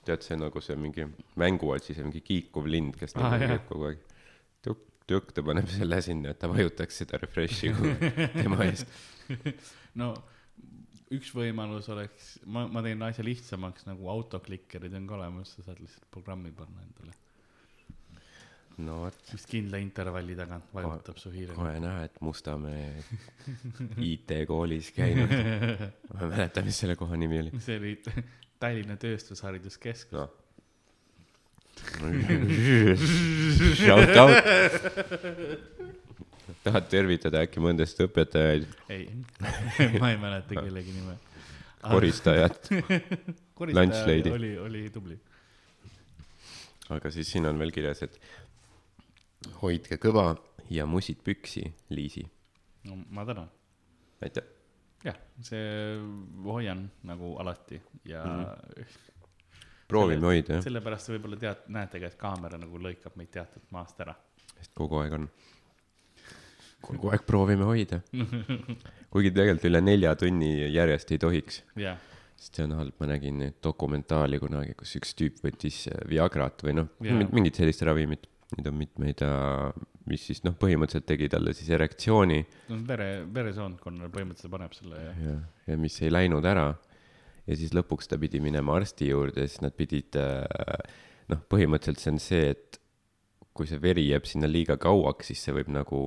tead, see nagu see mingi mänguotsi, see mingi kiikuv lind, kes jah. käib kogu aeg. tukk, tukk, ta paneb selle sinna, et ta vajutaks seda refresh'i [laughs] tema eest. no üks võimalus oleks, ma, ma teen asja lihtsamaks nagu autoklikkerid on ka olemas, sa saad lihtsalt programmi panna endale, no vot, mis kindla intervalli tagant vajutab su hiire. kohe näha, et Mustamäe [laughs] IT-koolis käinud. ma ei mäleta, mis selle koha nimi oli. see oli Tallinna Tööstushariduskeskus noh. Shout out. tahad tervitada äkki mõndast õpetajaid, ei, [laughs] ma ei mäleta kellegi nime. [laughs] koristajat, [laughs] lady. oli, oli tubli. aga siis siin on veel kirjas, et hoidke kõva ja musid püksi, Liisi. no ma tänan. aitäh. jah, see hoian nagu alati ja mm -hmm. Proovime hoida jah, sellepärast võib-olla tead, näetegi, et kaamera nagu lõikab meid teatud maast ära. sest kogu aeg on. kogu aeg proovime hoida. [laughs] kuigi tegelikult üle nelja tunni järjest ei tohiks, jah, sest see on halb, ma nägin dokumentaali kunagi, kus üks tüüp võttis äh, Viagrat või noh Jaa., mingit sellist ravimit, neid on mitmeid, mis siis noh, põhimõtteliselt tegi talle siis erektsiooni no vere, veresoonkonnale põhimõtteliselt paneb selle ja ja, ja mis ei läinud ära. Ja siis lõpuks ta pidi minema arsti juurde ja siis nad pidid äh, noh, põhimõtteliselt see on see, et kui see veri jääb sinna liiga kauaks, siis see võib nagu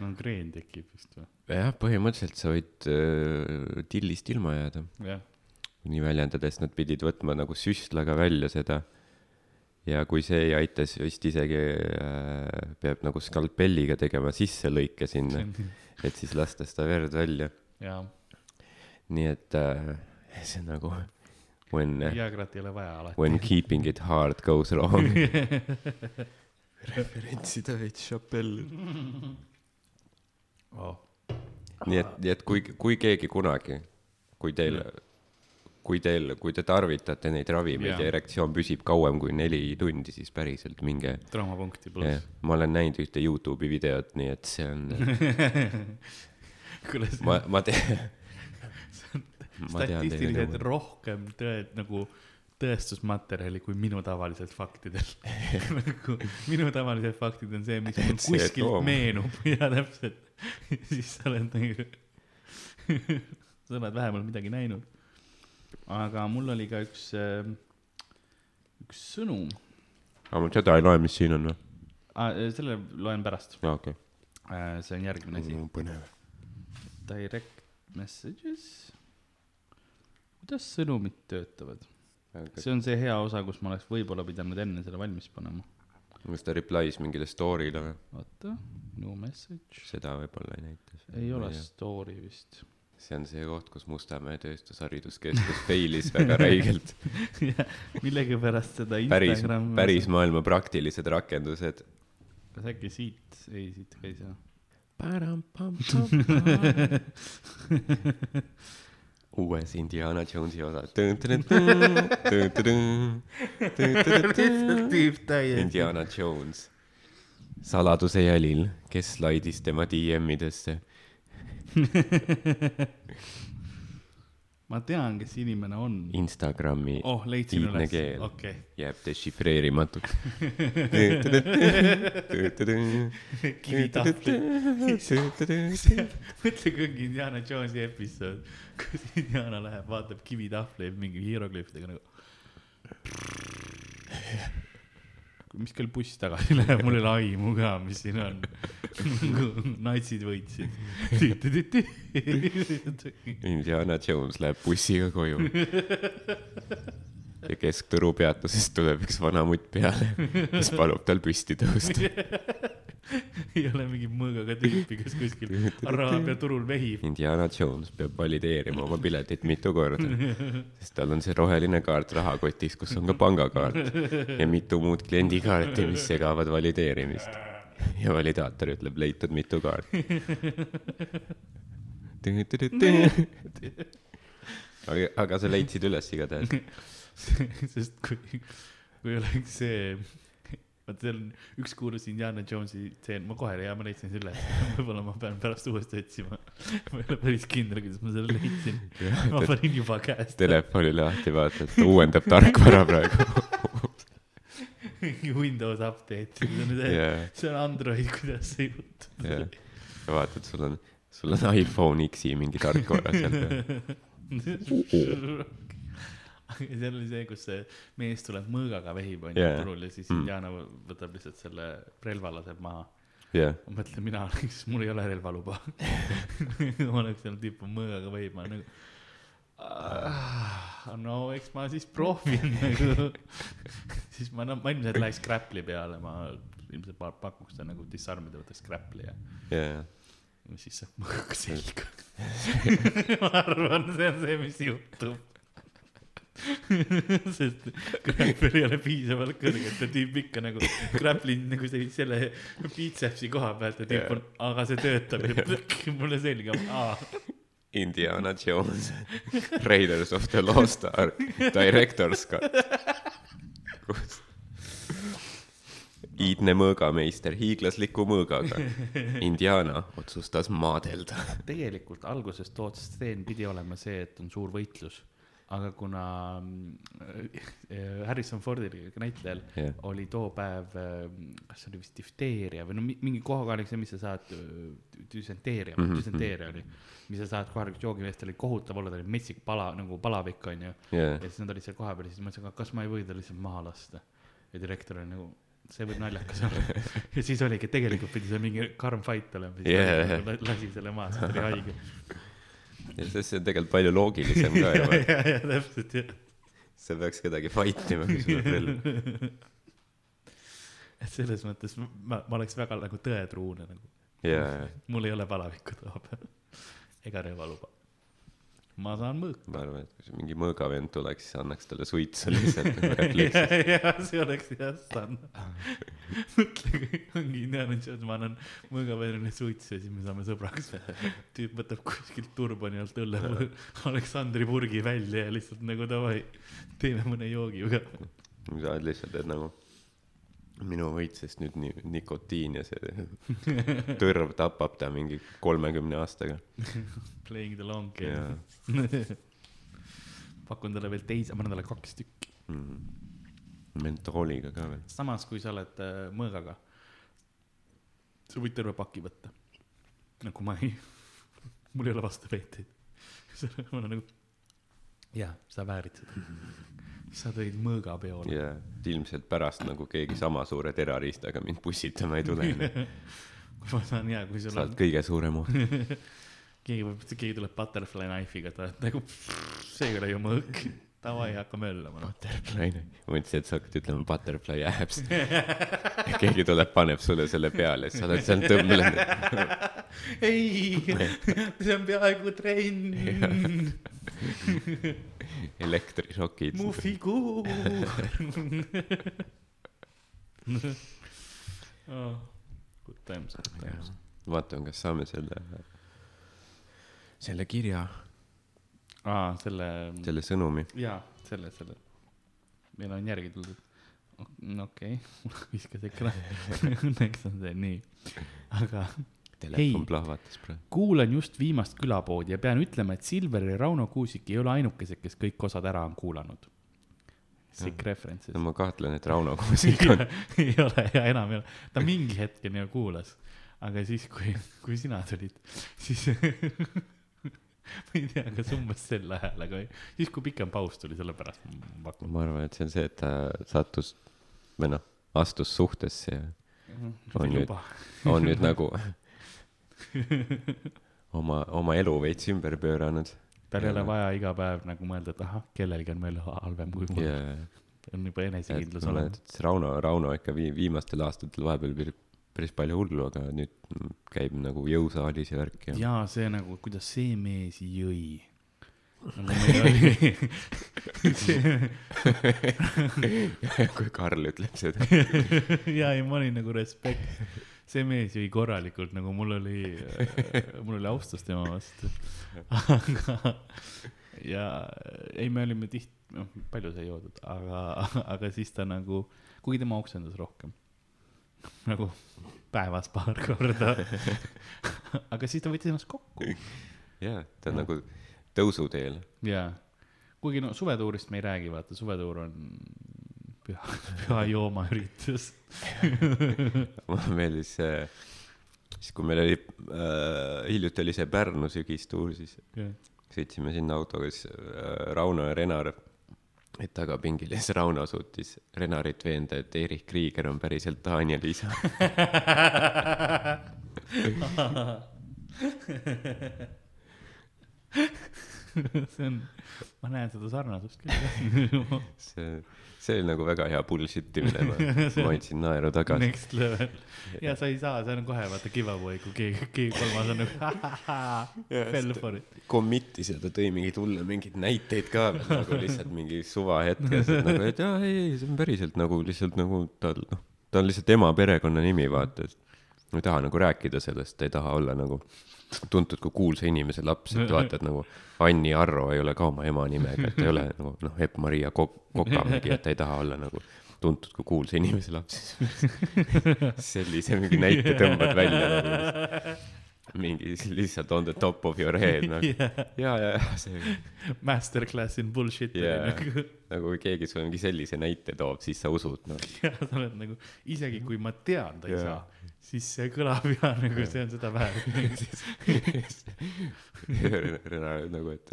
no kreen tekib vist või, jah, põhimõtteliselt sa võid äh, tillist ilma jääda, jah. nii väljendades, nad pidid võtma nagu süstlaga välja seda. ja kui see ei aita, siis vist isegi äh, peab nagu skalpelliga tegema sisselõike sinna, [laughs] et siis lasta seda verd välja. ja nii et äh, [laughs] see on nagu when, Viagrat ei ole vaja alati. when keeping it hard goes wrong. [laughs] referentsida veits Chappelle. oh.. nii et, nii et kui, kui keegi kunagi, kui teil, kui teil, kui te tarvitate neid ravimeid ja erektsioon püsib kauem kui neli tundi, siis päriselt minge. traumapunkti pluss. ma olen näinud ühte Youtube'i videot, nii et see on, kuule, see ma, ma tean. [laughs] statistiliselt rohkem tõed nagu tõestusmaterjali kui minu tavaliselt faktidel [laughs] nagu minu tavalised faktid on see, mis mul [laughs] kuskilt Toom. meenub [laughs] ja täpselt siis sa oled nagu sa oled vähemalt midagi näinud aga mul oli ka üks äh, üks sõnum aga ma seda ei loe, mis siin on või? ah, selle loen pärast aa, okei äh, see on järgmine asi okay.. põnev. direct messages kuidas sõnumid töötavad see on see hea osa, kus ma oleks võib-olla pidanud enne selle valmis panema. kas ta reply's mingile story'le või? oota, new message. seda võib-olla ei näita. ei ole story vist. see on see koht, kus Mustamäe Tööstushariduskeskus [laughs] failis väga räigelt. [laughs] millegipärast seda päris, Instagram. päris maailma praktilised rakendused. kas äkki siit, ei siit ka ei saa. [laughs] uues Indiana Jonesi osas. Indiana Jones, saladuse jälil, kes slaidis tema DM-idesse. [laughs] ma tean, kes inimene on. Instagrami oh, iidne keel okei. jääb dešifreerimatuks. [laughs] [laughs] mõtle, kui Indiana Jonesi episood, kus Indiana läheb, vaatab kivitahvli mingi hieroglüüfidega nagu. Mis kell buss tagasi läheb, mul ei ole aimu ka, mis siin on. natsid võitsid. Indiana Jones läheb bussiga koju. ja Keskturu peatusest tuleb üks vana mutt peale, kes palub tal püsti tõusta. [laughs] ei ole mingi mõõgaga tüüpi, kes kuskil Araabia turul vehib. Indiana Jones peab valideerima oma piletit mitu korda, [laughs] sest tal on see roheline kaart rahakotis, kus on ka pangakaart ja mitu muud kliendikaarti, mis segavad valideerimist. ja validaator ütleb, leitud mitu kaarti. aga, aga sa leidsid üles igatahes. [laughs] sest kui, kui oleks see, vaata seal on üks kuulus Indiana Jonesi tseen, ma kohe, jaa, ma leidsin selle üles, [laughs] võib-olla ma pean pärast uuesti otsima. ma ei ole päris kindel, kuidas ma selle leidsin. [laughs] ma panin juba käest. telefoni lahti, vaatad, ta uuendab tarkvara praegu. mingi Windows update, see on ja, see on Android, kuidas see juhtub. ja, ja vaatad, sul on, sul on iPhone X-i mingi tarkvara seal peal. [laughs] [laughs] seal oli see, kus see mees tuleb mõõgaga vehib onju Jaa. turul ja siis Mm. Indiana võtab lihtsalt selle relva laseb maha. jah, ma mõtlen, mina [laughs] oleks, mul ei ole relvaluba. [laughs] ma oleks seal on mõõgaga vehib, ma nagu. no eks ma siis proovin nagu. siis ma, no ma ilmselt läheks grapple'i peale, ma ilmselt pa- pakuks ta nagu disarmida, võtaks grapple'i ja ja, ja siis saab mõõgaga selga. ma arvan, see on see, mis juhtub. [laughs] sest grappler ei ole piisavalt kõrge, et ta tüüp ikka nagu grappling nagu sellise selle biitsepsi koha pealt ja tüüp on, aga see töötab ja plõkk, [laughs] mulle selga, aa. Indiana Jones, [laughs] Raiders of the Lost Ark, Director's Cut. kus iidne mõõgameister hiiglasliku mõõgaga. Indiana otsustas maadelda. tegelikult algusest otsast stseen pidi olema see, et on suur võitlus. Aga kuna äh, Harrison Fordil, näitlejal Jah. oli too päev, kas see oli vist difteeria või no mi- mingi kohakohalik see, mis sa saad, düsenteeria mm, Mhm, -hmm. düsenteeria oli, mis sa saad kohalikust joogivest, oli kohutav olla, ta oli metsik pala nagu palavik onju. jah, ja siis nad olid seal kohapeal ja siis ma mõtlesin, kas ma ei või ta lihtsalt maha lasta. ja direktor oli nagu, see võib naljakas olla. [laughs] ja siis oligi, tegelikult pidi seal mingi karm fight olema, siis Yeah. yeah. nagu lasi selle maha, ta oli haige. [laughs] ja see on tegelikult palju loogilisem ka [laughs] ja, ju. ja, ja täpselt jah. sa peaks kedagi fight ima, kui sul on relv. [laughs] et selles mõttes ma, ma oleks väga nagu tõetruune nagu, ja, mul ei ole palavikku toa peal ega relvaluba. Ma saan mõõka. ma arvan, et kui see mingi mõõgavend tuleks, siis annaks talle suitsu lihtsalt nagu refleks. ja see oleks jah, saan. mõtle, kui ongi Indiana Jones, ma annan mõõgaveerile suitsu ja siis me saame sõbraks. tüüp võtab kuskilt turbani alt õlle Aleksandri purgi välja ja lihtsalt nagu davai, teeme mõne joogi ka. sa oled lihtsalt, et nagu minu võitses nüüd ni- nikotiin ja see [laughs] tõrv tapab ta mingi kolmekümne aastaga. [laughs] Playing the long game. [laughs] pakun talle veel teise, ma annan talle kaks tükki. mm, mentooliga ka veel. samas, kui sa oled äh, mõõgaga, sa võid terve paki võtta. nagu ma ei, mul ei ole vastuväiteid. ma olen nagu, jaa, sa väärid seda. Sa tõid mõõga peole. ja ilmselt pärast nagu keegi sama suure terariistaga mind pussitama ei tule. [laughs] kui ma saan hea, kui sul sa on oled, kõige suurem oht. [laughs] keegi võib, keegi tuleb butterfly knife'iga, ta nagu, [laughs] see ei ole ju mõõk. Davai, hakka möllama noh. Butterfly, ma mõtlesin, et sa hakkad ütlema butterfly abs. keegi tuleb, paneb sulle selle peale, siis sa oled seal tõmblenud. ei, see on peaaegu trenn. [laughs] elektrišokid. mu figuur [laughs] oh,. Good times, good times. vaatame, kas saame selle, selle kirja, aa, selle, selle sõnumi. jaa, selle, selle, meil on järgi tuldud. no okei okay., viskas ekraan, õnneks on see nii, aga telefon plahvatas praegu. kuulan just viimast külapoodi ja pean ütlema, et Silver ja Rauno Kuusik ei ole ainukesed, kes kõik osad ära on kuulanud. Sick references no. ma kahtlen, et Rauno [laughs] Kuusik on, ei ole ja enam ei ole, ta mingi hetkeni ju kuulas, aga siis, kui, kui sina tulid, siis [laughs] ma ei tea, kas umbes sel ajal, aga siis, kui pikem paus tuli, sellepärast ma pakun. ma arvan, et see on see, et ta sattus või noh, astus suhtesse ja On ei nüüd- on nüüd nagu [laughs] [laughs] oma, oma elu veits ümber pööranud tal ei ole vaja iga päev nagu mõelda, et ahah, kellelgi on veel halvem kui mul yeah.. on juba enesekindlus olemas. Rauno, Rauno ikka vii-, viimastel aastatel vahepeal päris, päris palju hullu, aga nüüd käib nagu jõusaalis ja värk ja jaa, see nagu, kuidas see mees jõi. nagu meil [laughs] oli [laughs] kui Karl ütleb seda. ja ei, ma olin nagu respekt, see mees jõi korralikult, nagu mul oli, mul oli austus tema vastu. [laughs] aga, ja ei, me olime tihti, noh, palju sai joodud, aga, aga siis ta nagu, kuigi tema oksendas rohkem nagu päevas paar korda. [laughs] aga siis ta võttis ennast kokku jaa, ta on nagu tõusuteel. ja kuigi no suvetuurist me ei räägi, vaata suvetuur on püha, püha joomaüritus. [laughs] mulle meeldis see, siis kui meil oli äh,, hiljuti oli see Pärnu sügistuur, siis sõitsime sinna autoga, siis äh, Rauno ja Renar, et tagapingil ja siis Rauno suutis Renarit veenda, et Erich Krieger on päriselt Daniel isa. [laughs] [laughs] see on, ma näen seda sarnasust küll. [laughs] see, see oli nagu väga hea bullshit imine, ma, [laughs] ma hoidsin naeru tagasi. Next level. ja sa ei saa, see on kohe vaata giveaway, kui keegi, keegi kolmas on nagu fell for it. Commit'is ja ta tõi mingeid hulle mingeid näiteid ka veel nagu lihtsalt mingi suvahetkes, et nagu, et jaa, ei, ei, see on päriselt nagu lihtsalt nagu tal, noh, ta on lihtsalt ema perekonnanimi, vaata, et ma ei taha nagu rääkida sellest, ta ei taha olla nagu tuntud kui kuulsa inimese laps, et vaata, et nagu Anni Arro ei ole ka oma ema nimega, et ei ole [laughs] nagu noh, Epp-Maria Kok-, Kokamägi, et ta ei taha olla nagu tuntud kui kuulsa inimese laps. [laughs] sellise mingi näite tõmbad välja nagu mingi lihtsalt on the top of your head nagu [laughs] Yeah. ja, ja, ja see Masterclass in bullshit yeah.. nagu nagu kui keegi sulle mingi sellise näite toob, siis sa usud noh. ja sa oled nagu, isegi kui ma tean ta ei Jaa. saa, siis see kõlab ja [laughs] nagu see on seda väärt. [laughs] [laughs] Renar nagu, et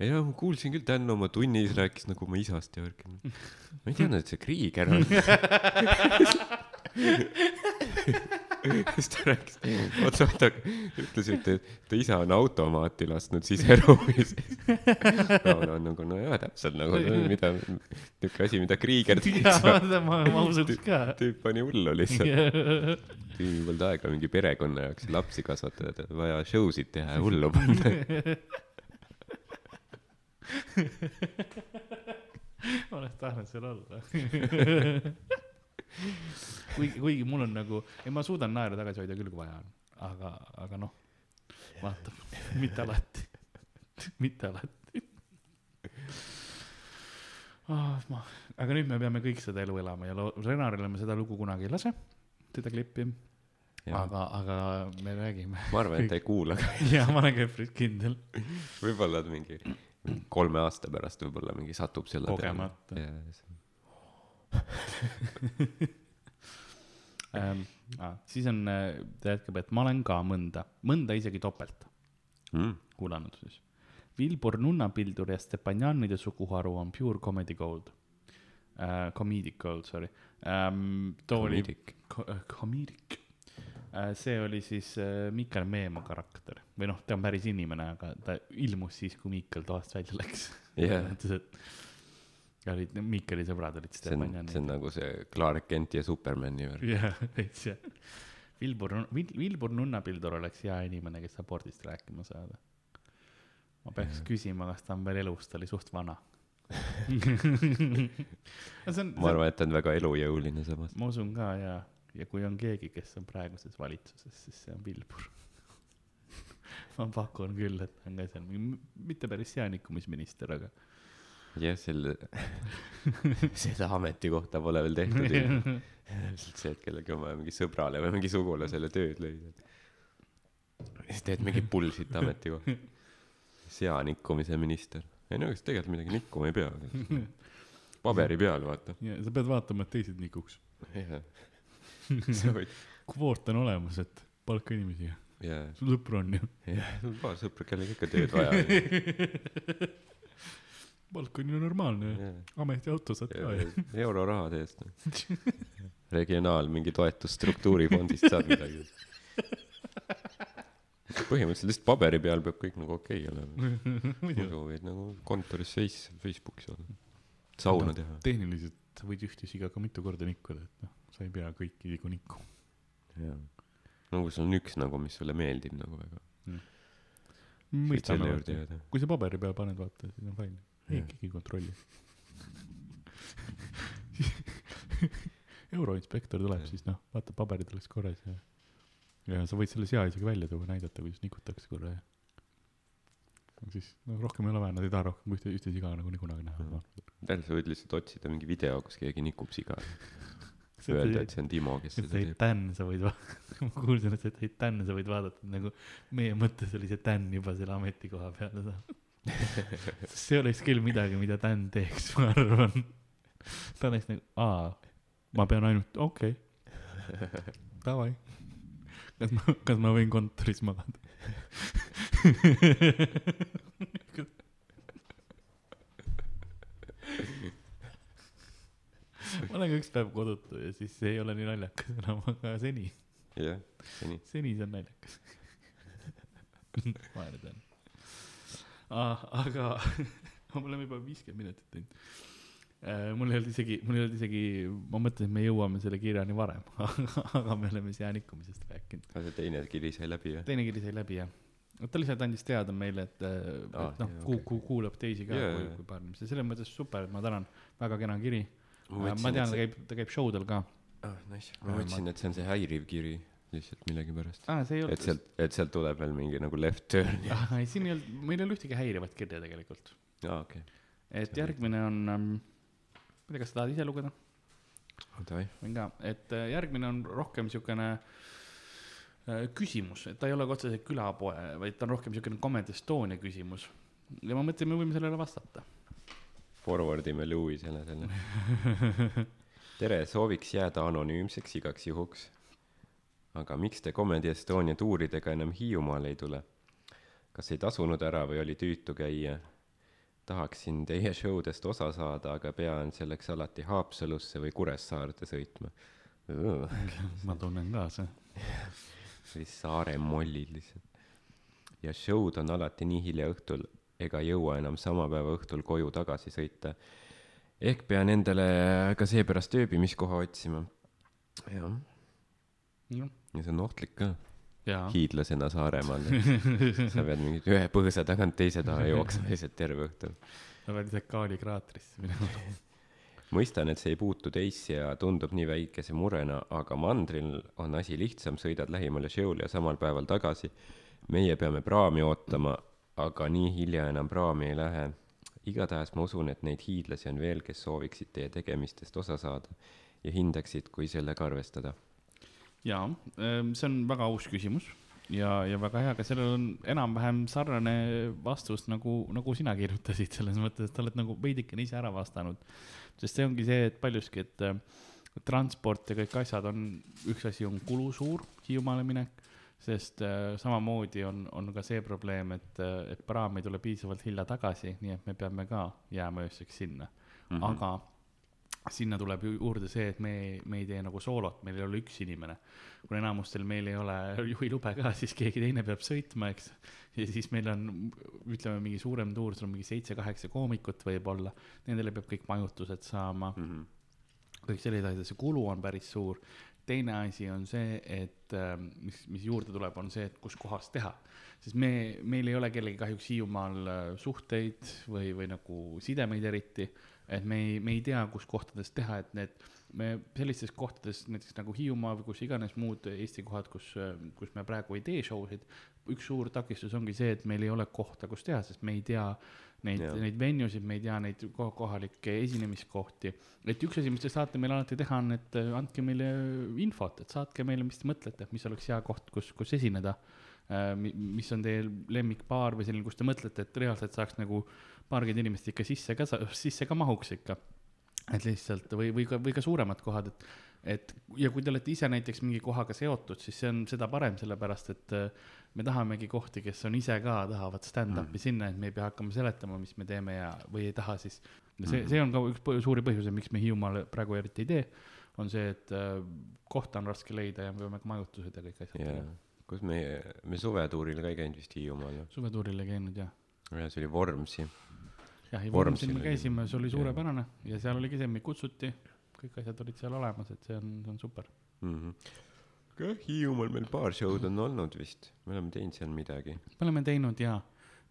ja ma kuulsin küll, Dan oma tunnis rääkis nagu oma isast ja värki. ma ei teadnud, et see Krieger on. [laughs] siis ta rääkis, oota, oota, ütles, et ta isa on automaati lasknud siseruumis. [laughs] Rauno on nagu, no jaa, täpselt nagu, mida, niisugune asi, mida Krieger [laughs] jaa, teeb. ma, ma usuks ka. tüüp pani hullu lihtsalt. tüübil polnud aega mingi perekonna jaoks lapsi kasvatada, vaja show sid teha ja hullu panna. oleks tahtnud seal olla. kuigi, kuigi mul on nagu, ei ma suudan naeru tagasi hoida küll, kui vaja on, aga, aga noh, vaata, mitte alati, mitte alati oh,. ma, aga nüüd me peame kõik seda elu elama ja lo- Renarile me seda lugu kunagi ei lase, seda klippi, aga, aga me räägime. ma arvan, et ta ei kuula ka. ja ma olen ka üpris kindel. võib-olla mingi kolme aasta pärast võib-olla mingi satub selle Kogemata. [laughs] Ähm, siis on, ta jätkab, et ma olen ka mõnda, mõnda isegi topelt Mm. kuulanud siis. Vilbur Nunnapildur ja Stepanjanide suguharu on pure comedy gold uh,. Comedic gold, sorry um,. too oli ko- äh, comedic uh,. see oli siis uh, Miikal Meemaa karakter või noh, ta on päris inimene, aga ta ilmus siis, kui Miikal toast välja läks Jah. [laughs] ja olid, Miikali sõbrad olid see on, Stepanjanid see on nagu see Clark Kent ja Supermani värk. jah, veits jah. Vilbur, Vilbur Nunnapildur oleks hea inimene, kes abordist rääkima saada. ma peaks Jah. küsima, kas ta on veel elus, ta oli suht vana. [laughs] on, ma arvan, et ta on väga elujõuline samas. ma usun ka ja, ja kui on keegi, kes on praeguses valitsuses, siis see on Vilbur. [laughs] ma pakun küll, et ta on ka seal mingi, mitte päris seadikumisminister, aga. jah, selle, [laughs] seda ametikohta pole veel tehtud. [laughs] lihtsalt see, et kellegi oma mingi sõbrale või mingi sugulasele tööd leida. siis teed mingi bullshit ametikohta. seanikkumise minister. ei no kas tegelikult midagi nikkuma ei pea. paberi peal, vaata. ja sa pead vaatama, et teised nikuks. jah. [laughs] sa kvoot on olemas, et palka inimesi. sul sõpru on ju. jah, paar sõpra, kellel ikka tööd vaja on. Palk on ju normaalne, ametiauto saad ka ju. eurorahade eest. [laughs] regionaal mingi toetusstruktuurifondist saad midagi. põhimõtteliselt lihtsalt paberi peal peab kõik nagu okei okay olema. muidu võid nagu kontoris face, Facebookis olla. sauna teha. tehniliselt võid ühte siga ka mitu korda nikkuda, et noh, sa ei pea kõiki vigu nikkuma. jaa. no kui sul on üks nagu, mis sulle meeldib nagu väga. võid mõistame kui sa paberi peal paned, vaata, siis on fine. Ei keegi ei kontrolli. euroinspektor tuleb, siis noh, vaata paberid oleks korras ja, ja sa võid selle sea isegi välja tuua, näidata, kuidas nikutakse korra ja. siis no rohkem ei ole vaja, nad ei taha rohkem ühte, ühte siga nagu nii kunagi näha Mhm.. tegelikult sa võid lihtsalt otsida mingi video, kus keegi nikub siga. [laughs] öelda, et see on Timo, kes seda teeb. Dan, sa võid, [laughs] ma kuulsin, et see Dan, sa võid vaadata, nagu meie mõttes oli see Dan juba selle ametikoha peale saanud. See oleks küll midagi, mida Dan teeks, ma arvan. ta oleks nagu, aa, ma pean ainult, okei okay., davai. kas ma, kas ma võin kontoris magada? ma olen ka üks päev kodutu ja siis see ei ole nii naljakas enam, aga seni, jah, seni. seni see on naljakas. vaene Dan. Aga [laughs] me oleme juba viiskümmend minutit teinud. mul ei olnud isegi, mul ei olnud isegi, ma mõtlesin, et me jõuame selle kirjani varem, [laughs] aga me oleme siia nikkumisest rääkinud. aga see teine kiri sai läbi või? teine kiri sai läbi jah. ta lihtsalt andis teada meile, et, äh, et noh jaa,, ku-, ku-, kuulab teisi ka Jaa, kui kui paar inimest ja selles mõttes super, et ma tänan, väga kena kiri. ma ma mõtlesin, tean, ta käib, ta käib show del ka. ah nice, ma mõtlesin, et see on see häiriv kiri lihtsalt millegipärast. ei et sealt, et sealt tuleb veel mingi nagu left turn [laughs] ja, ei siin ei olnud, meil ei olnud ühtegi häirivat kirja tegelikult. aa okei et See järgmine on ähm,, ma ei tea, kas sa tahad ise lugeda? okay., võin ka, et äh, järgmine on rohkem siukene äh, küsimus, et ta ei ole ka otseselt külapoe, vaid ta on rohkem siukene Comedy Estonia küsimus. ja ma mõtlesin, me võime sellele vastata. Forward ime Lewisele selle. [laughs] tere, sooviks jääda anonüümseks igaks juhuks. Aga miks te Comedy Estonia tuuridega enam Hiiumaale ei tule? kas ei tasunud ära või oli tüütu käia? tahaksin teie show dest osa saada, aga pean selleks alati Haapsalusse või Kuressaarde sõitma. [laughs] ma tunnen kaasa. või Saare mollid lihtsalt. ja show'd on alati nii hilja õhtul ega jõua enam sama päeva õhtul koju tagasi sõita. ehk pean endale ka seepärast ööbimiskoha otsima. jah, jah, ja see on ohtlik ka, hiidlasena Saaremaal. [laughs] sa pead mingi ühe põõsa tagant teise taha jooksma lihtsalt terve õhtu. sa pead ise Kaali kraatrisse minema. [laughs] mõistan, et see ei puutu teisse ja tundub nii väikese murena, aga mandril on asi lihtsam, sõidad lähimale show'le ja samal päeval tagasi. meie peame praami ootama, aga nii hilja enam praami ei lähe. igatahes ma usun, et neid hiidlasi on veel, kes sooviksid teie tegemistest osa saada ja hindaksid, kui sellega arvestada. jaa, see on väga aus küsimus ja, ja väga hea, aga sellel on enam-vähem sarnane vastus nagu, nagu sina kirjutasid, selles mõttes, et sa oled nagu veidikene ise ära vastanud. sest see ongi see, et paljuski, et äh, transport ja kõik asjad on, üks asi on kulu suur, Hiiumaale minek, sest äh, samamoodi on, on ka see probleem, et, et praam ei tule piisavalt hilja tagasi, nii et me peame ka jääma ööseks sinna mm, -hmm. aga sinna tuleb ju juurde see, et me, me ei tee nagu soolot, meil ei ole üks inimene. kuna enamustel meil ei ole juhilube ka, siis keegi teine peab sõitma, eks. ja siis meil on, ütleme mingi suurem tuur, sul on mingi seitse-kaheksa koomikut võib-olla, nendele peab kõik majutused saama mm, -hmm. kõik sellised asjad, see kulu on päris suur. teine asi on see, et äh, mis, mis juurde tuleb, on see, et kus kohas teha. sest me, meil ei ole kellegi kahjuks Hiiumaal äh, suhteid või, või nagu sidemeid eriti et me ei, me ei tea, kus kohtades teha, et need, me sellistes kohtades, näiteks nagu Hiiumaa või kus iganes muud Eesti kohad, kus, kus me praegu ei tee show sid, üks suur takistus ongi see, et meil ei ole kohta, kus teha, sest me ei tea neid neid venue sid, me ei tea neid ko- kohalikke esinemiskohti. et üks asi, mis te saate meile alati teha, on, et äh, andke meile infot, et saatke meile, mis te mõtlete, mis oleks hea koht, kus, kus esineda. mis on teie lemmikbaar või selline, kus te mõtlete, et reaalselt saaks nagu paarkümmend inimest ikka sisse ka, sisse ka mahuks ikka. et lihtsalt või, või ka, või ka suuremad kohad, et, et ja kui te olete ise näiteks mingi kohaga seotud, siis see on seda parem, sellepärast et äh, me tahamegi kohti, kes on ise ka, tahavad stand-up'i mm. sinna, et me ei pea hakkama seletama, mis me teeme ja, või ei taha siis. see, see on ka üks suuri põhjuseid, miks me Hiiumaal praegu eriti ei tee, on see, et äh, kohta on raske leida ja me peame ka majutused ja kõik asjad tegema., kus meie, me suvetuuril ka ei käinud vist Hiiumaal ju. suvetuurile käinud ja, ja see oli Vormsi. jah, ja Vormsil me käisime, see oli suurepärane ja seal oligi see, meid kutsuti, kõik asjad olid seal olemas, et see on, see on super. Mhm. jah, Hiiumaal meil paar show'd on olnud vist, me oleme teinud seal midagi. me oleme teinud ja,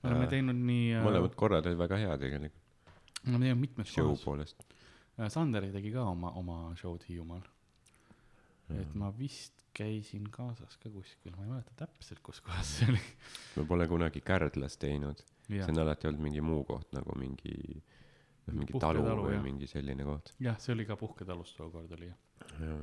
me oleme Jaa. teinud nii, me mõlemad korrad olid väga head tegelikult, oleme teinud mitmes show kohas. poolest. Sanderi tegi ka oma, oma show'd Hiiumaal. et ma vist käisin kaasas ka kuskil, ma ei mäleta täpselt, kus kohas see oli. me pole kunagi Kärdlas teinud, see on alati olnud mingi muu koht nagu mingi mingi Puhketalu, talu või jah. mingi selline koht. jah, see oli ka puhketalus tookord oli jah.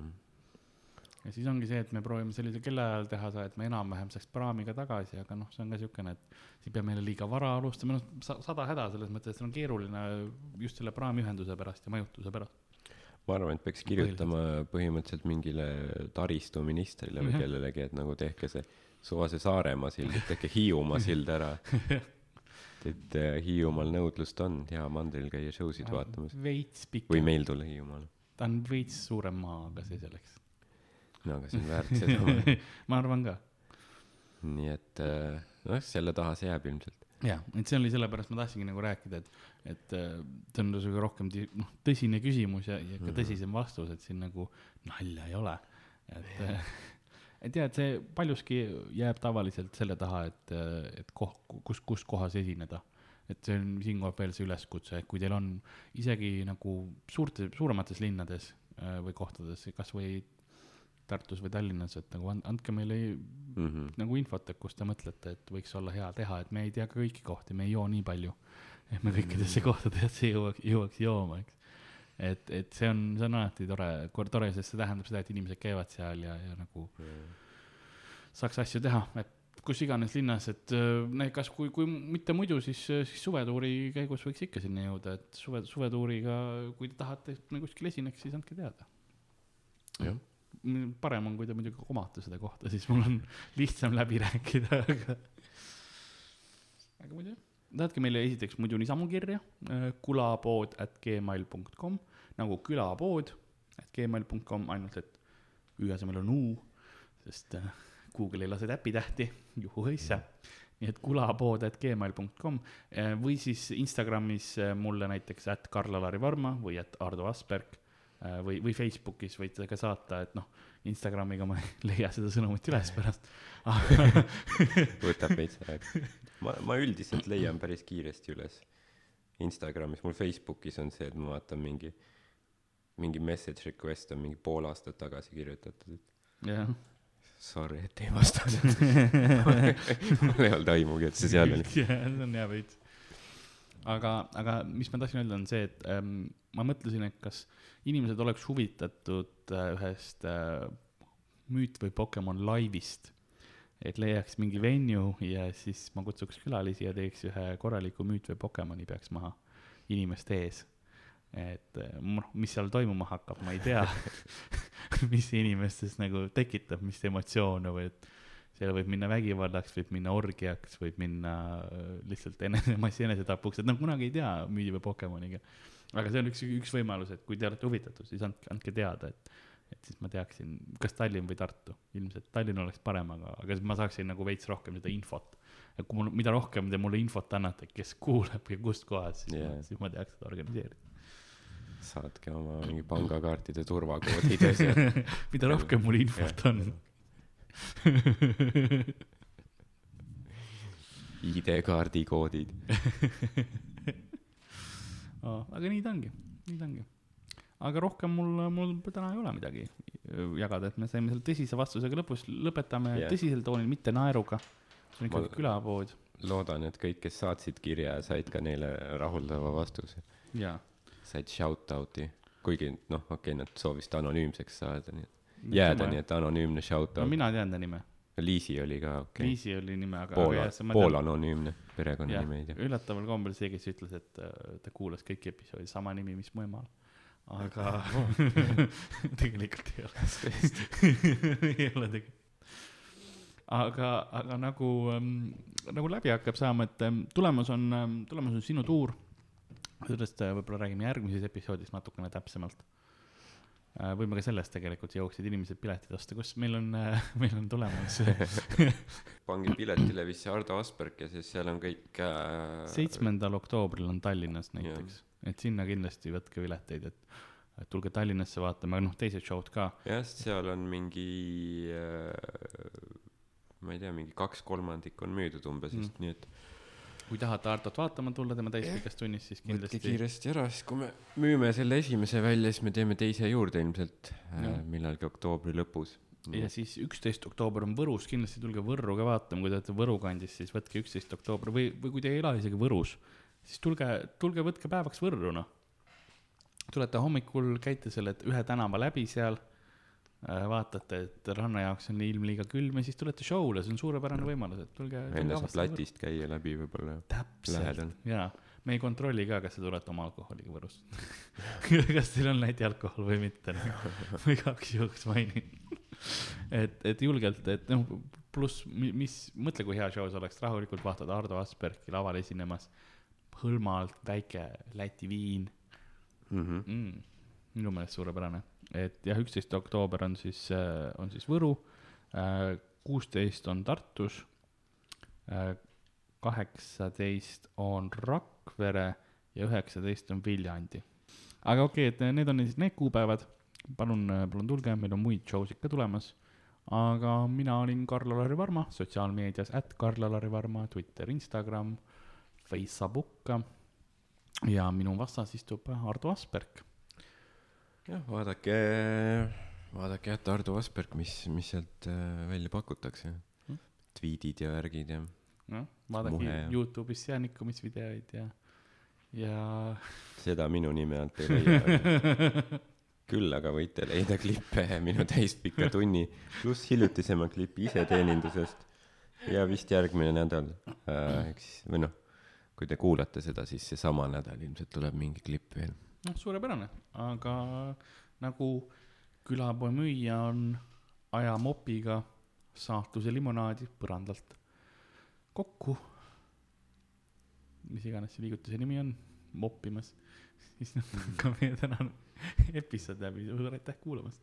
ja siis ongi see, et me proovime sellisel kellaajal teha seda, et me enam-vähem saaks praamiga tagasi, aga noh, see on ka siukene, et siis peame jälle liiga vara alustama, noh sa- sada häda selles mõttes, et see on keeruline just selle praamiühenduse pärast ja majutuse pärast. ma arvan, et peaks kirjutama põhimõtteliselt mingile taristuministrile või Jah. kellelegi, et nagu tehke see suva see Saaremaa sild, tehke Hiiumaa sild ära. [laughs] et äh, Hiiumaal nõudlust on hea mandril käia show sid vaatamas veits või pikem, meil tulla Hiiumaale. ta on veits suurem maa, aga see selleks. no aga see on väärt seda. [laughs] ma arvan ka nii et äh, noh, selle taha see jääb ilmselt. jah, et see oli sellepärast ma tahtsingi nagu rääkida, et, et äh, see on sihuke rohkem noh, tõsine küsimus ja, ja ka tõsisem vastus, et siin nagu nalja ei ole. et, et jah, et see paljuski jääb tavaliselt selle taha, et, et koh-, kus, kus kohas esineda. et see on siinkohal veel see üleskutse, et kui teil on isegi nagu suurte, suuremates linnades äh, või kohtades, kasvõi Tartus või Tallinnas, et nagu and- andke meile Mm -hmm. nagu infot, et kus te mõtlete, et võiks olla hea teha, et me ei tea ka kõiki kohti, me ei joo nii palju. et me kõikidesse kohtadesse jõuaks, jõuaks jooma, eks. et, et see on, see on alati tore, tore, sest see tähendab seda, et inimesed käivad seal ja, ja nagu saaks asju teha, et kus iganes linnas, et äh, kas, kui, kui mitte muidu, siis, siis suvetuuri käigus võiks ikka sinna jõuda, et suve, suvetuuriga, kui te tahate, et me kuskil esineks, siis andke teada. jah, Mm, parem on, kui te muidugi omate seda kohta, siis mul on [laughs] lihtsam läbi rääkida, aga. aga muidu jah, saatke meile esiteks muidu niisama kirja äh, kulapood at gmail .com nagu külapood at gmail .com, ainult et ü asemel on u, sest äh, Google ei lase täpitähti, [laughs] juhuõissa. nii et kulapood at gmail .com äh, või siis Instagramis mulle näiteks at Karl-Alari Varma või at Ardo Asperg või, või Facebookis võite ka saata, et noh, Instagramiga ma [laughs] ei leia seda sõnumit üles pärast. võtab veits aega. [laughs] ma, ma üldiselt leian päris kiiresti üles Instagramis, mul Facebookis on see, et ma vaatan mingi, mingi message request on mingi pool aastat tagasi kirjutatud, et jah, sorry, et ei vastanud. [laughs] mul ei olnud aimugi, et see seal oli. [laughs] see on hea veits. aga, aga mis ma tahtsin öelda, on see, et ähm, ma mõtlesin, et kas inimesed oleks huvitatud äh, ühest äh, müüt või Pokemon laivist. Et leiaks mingi venue ja siis ma kutsuks külalisi ja teeks ühe korraliku müüt või Pokemoni peaks maha inimeste ees. et äh, noh, mis seal toimuma hakkab, ma ei tea. [laughs] [laughs] mis inimestes nagu tekitab, mis emotsioone või et seal võib minna vägivallaks, võib minna orgiaks, võib minna äh, lihtsalt enese, [laughs] massi enesetapuks, et noh, kunagi ei tea müüdi või Pokemoniga. aga see on üks, üks võimalus, et kui te olete huvitatud, siis andke, andke teada, et, et siis ma teaksin, kas Tallinn või Tartu. ilmselt Tallinn oleks parem, aga, aga siis ma saaksin nagu veits rohkem seda infot. et kui mul, mida rohkem te mulle infot annate, kes kuuleb ja kust kohast, siis yeah. Siis ma teaks seda organiseerida. saatke oma mingi pangakaartide turvakoodid ja asjad. [laughs] mida rohkem mul infot on. [laughs] ID-kaardi koodid. [laughs] aga nii ta ongi, nii ta ongi. Aga rohkem mul, mul täna ei ole midagi äh, jagada, et me saime selle tõsise vastusega lõpus, lõpetame yeah. tõsisel toonil, mitte naeruga. see on ikkagi külapood loodan, et kõik, kes saatsid kirja, said ka neile rahuldava vastuse. said shout-out'i, kuigi noh, okei okay,, nad soovisid anonüümseks saada, nii et jääda, nii et anonüümne no shout-out. mina tean ta nime, Liisi oli ka okei okay.. Liisi oli nime, aga, pool aga jah, see, ma pool tean, anonüümne, perekonnanime ei tea. üllataval kombel see, kes ütles, et äh, ta kuulas kõiki episoode, sama nimi, mis mu emal. Aga [laughs] [laughs] tegelikult ei ole. [laughs] ei ole tegelikult. aga, aga nagu ähm,, nagu läbi hakkab saama, et ähm, tulemas on ähm,, tulemas on sinu tuur. sellest äh, võib-olla räägime järgmises episoodis natukene täpsemalt. Võime ka sellest tegelikult jõuaksid inimesed piletid osta, kus meil on äh, [laughs] meil on tulemas [laughs] pange piletile vist see Ardo Asperg ja siis seal on kõik äh, seitsmendal oktoobril on Tallinnas näiteks, et sinna kindlasti võtke pileteid, et, et tulge Tallinnasse vaatama, noh, teised show'd ka. jah, sest seal on mingi äh, ma ei tea, mingi kaks kolmandikku on müüdud umbes vist mm., nii et kui tahate Artot vaatama tulla tema täispikas tunnis, siis võtke kindlasti. kiiresti ära, siis kui me müüme selle esimese välja, siis me teeme teise juurde ilmselt äh, millalgi oktoobri lõpus. ja siis üksteist oktoober on Võrus, kindlasti tulge Võrru ka vaatama, kui te olete Võru kandis, siis võtke üksteist oktoober või, või kui te ei ela isegi Võrus, siis tulge, tulge võtke päevaks Võrru, noh. tulete hommikul, käite selle ühe tänava läbi seal, vaatate, et ranna jaoks on ilm liiga külm ja siis tulete show'le, see on suurepärane võimalus, et tulge. enne saab latist käia läbi võib-olla. täpselt jaa. me ei kontrolli ka, kas te tulete oma alkoholiga Võrust. [laughs] kas teil on Läti alkohol või mitte, [laughs] ma igaks juhuks mainin. et, et julgelt, et noh, pluss mi- mis, mõtle, kui hea show see oleks, rahulikult vaatad Ardo Aspergi laval esinemas, hõlmalt väike Läti viin Mhm. mm,. minu meelest suurepärane, et jah, üksteist oktoober on siis, on siis Võru, kuusteist on Tartus, kaheksateist on Rakvere ja üheksateist on Viljandi. aga okei okay,, et need on siis need kuupäevad, palun, palun tulge, meil on muid show sid ka tulemas. aga mina olin Karl-Alari Varma, sotsiaalmeedias at Karl-Alari Varma, Twitter, Instagram, Facebook ja minu vastas istub Ardo Asperg. jah, vaadake, vaadake jah, Tardu Asperg, mis, mis sealt äh, välja pakutakse Mm.. tweetid ja värgid ja noh, vaadake Youtube'is jäänikkumisvideoid ja, ja [laughs] seda minu nime alt ei leia. [laughs] küll aga võite leida klippe minu täispika tunni pluss hiljutisema klipi iseteenindusest ja vist järgmine nädal äh,, eks või noh, kui te kuulate seda, siis seesama nädal ilmselt tuleb mingi klipp veel. noh, suurepärane, aga nagu külapoe müüja on ajamopiga saatuse limonaadi põrandalt kokku, mis iganes see liigutuse nimi on, moppimas, [laughs] siis noh, ka meie tänane episood läbi, suur aitäh kuulamast.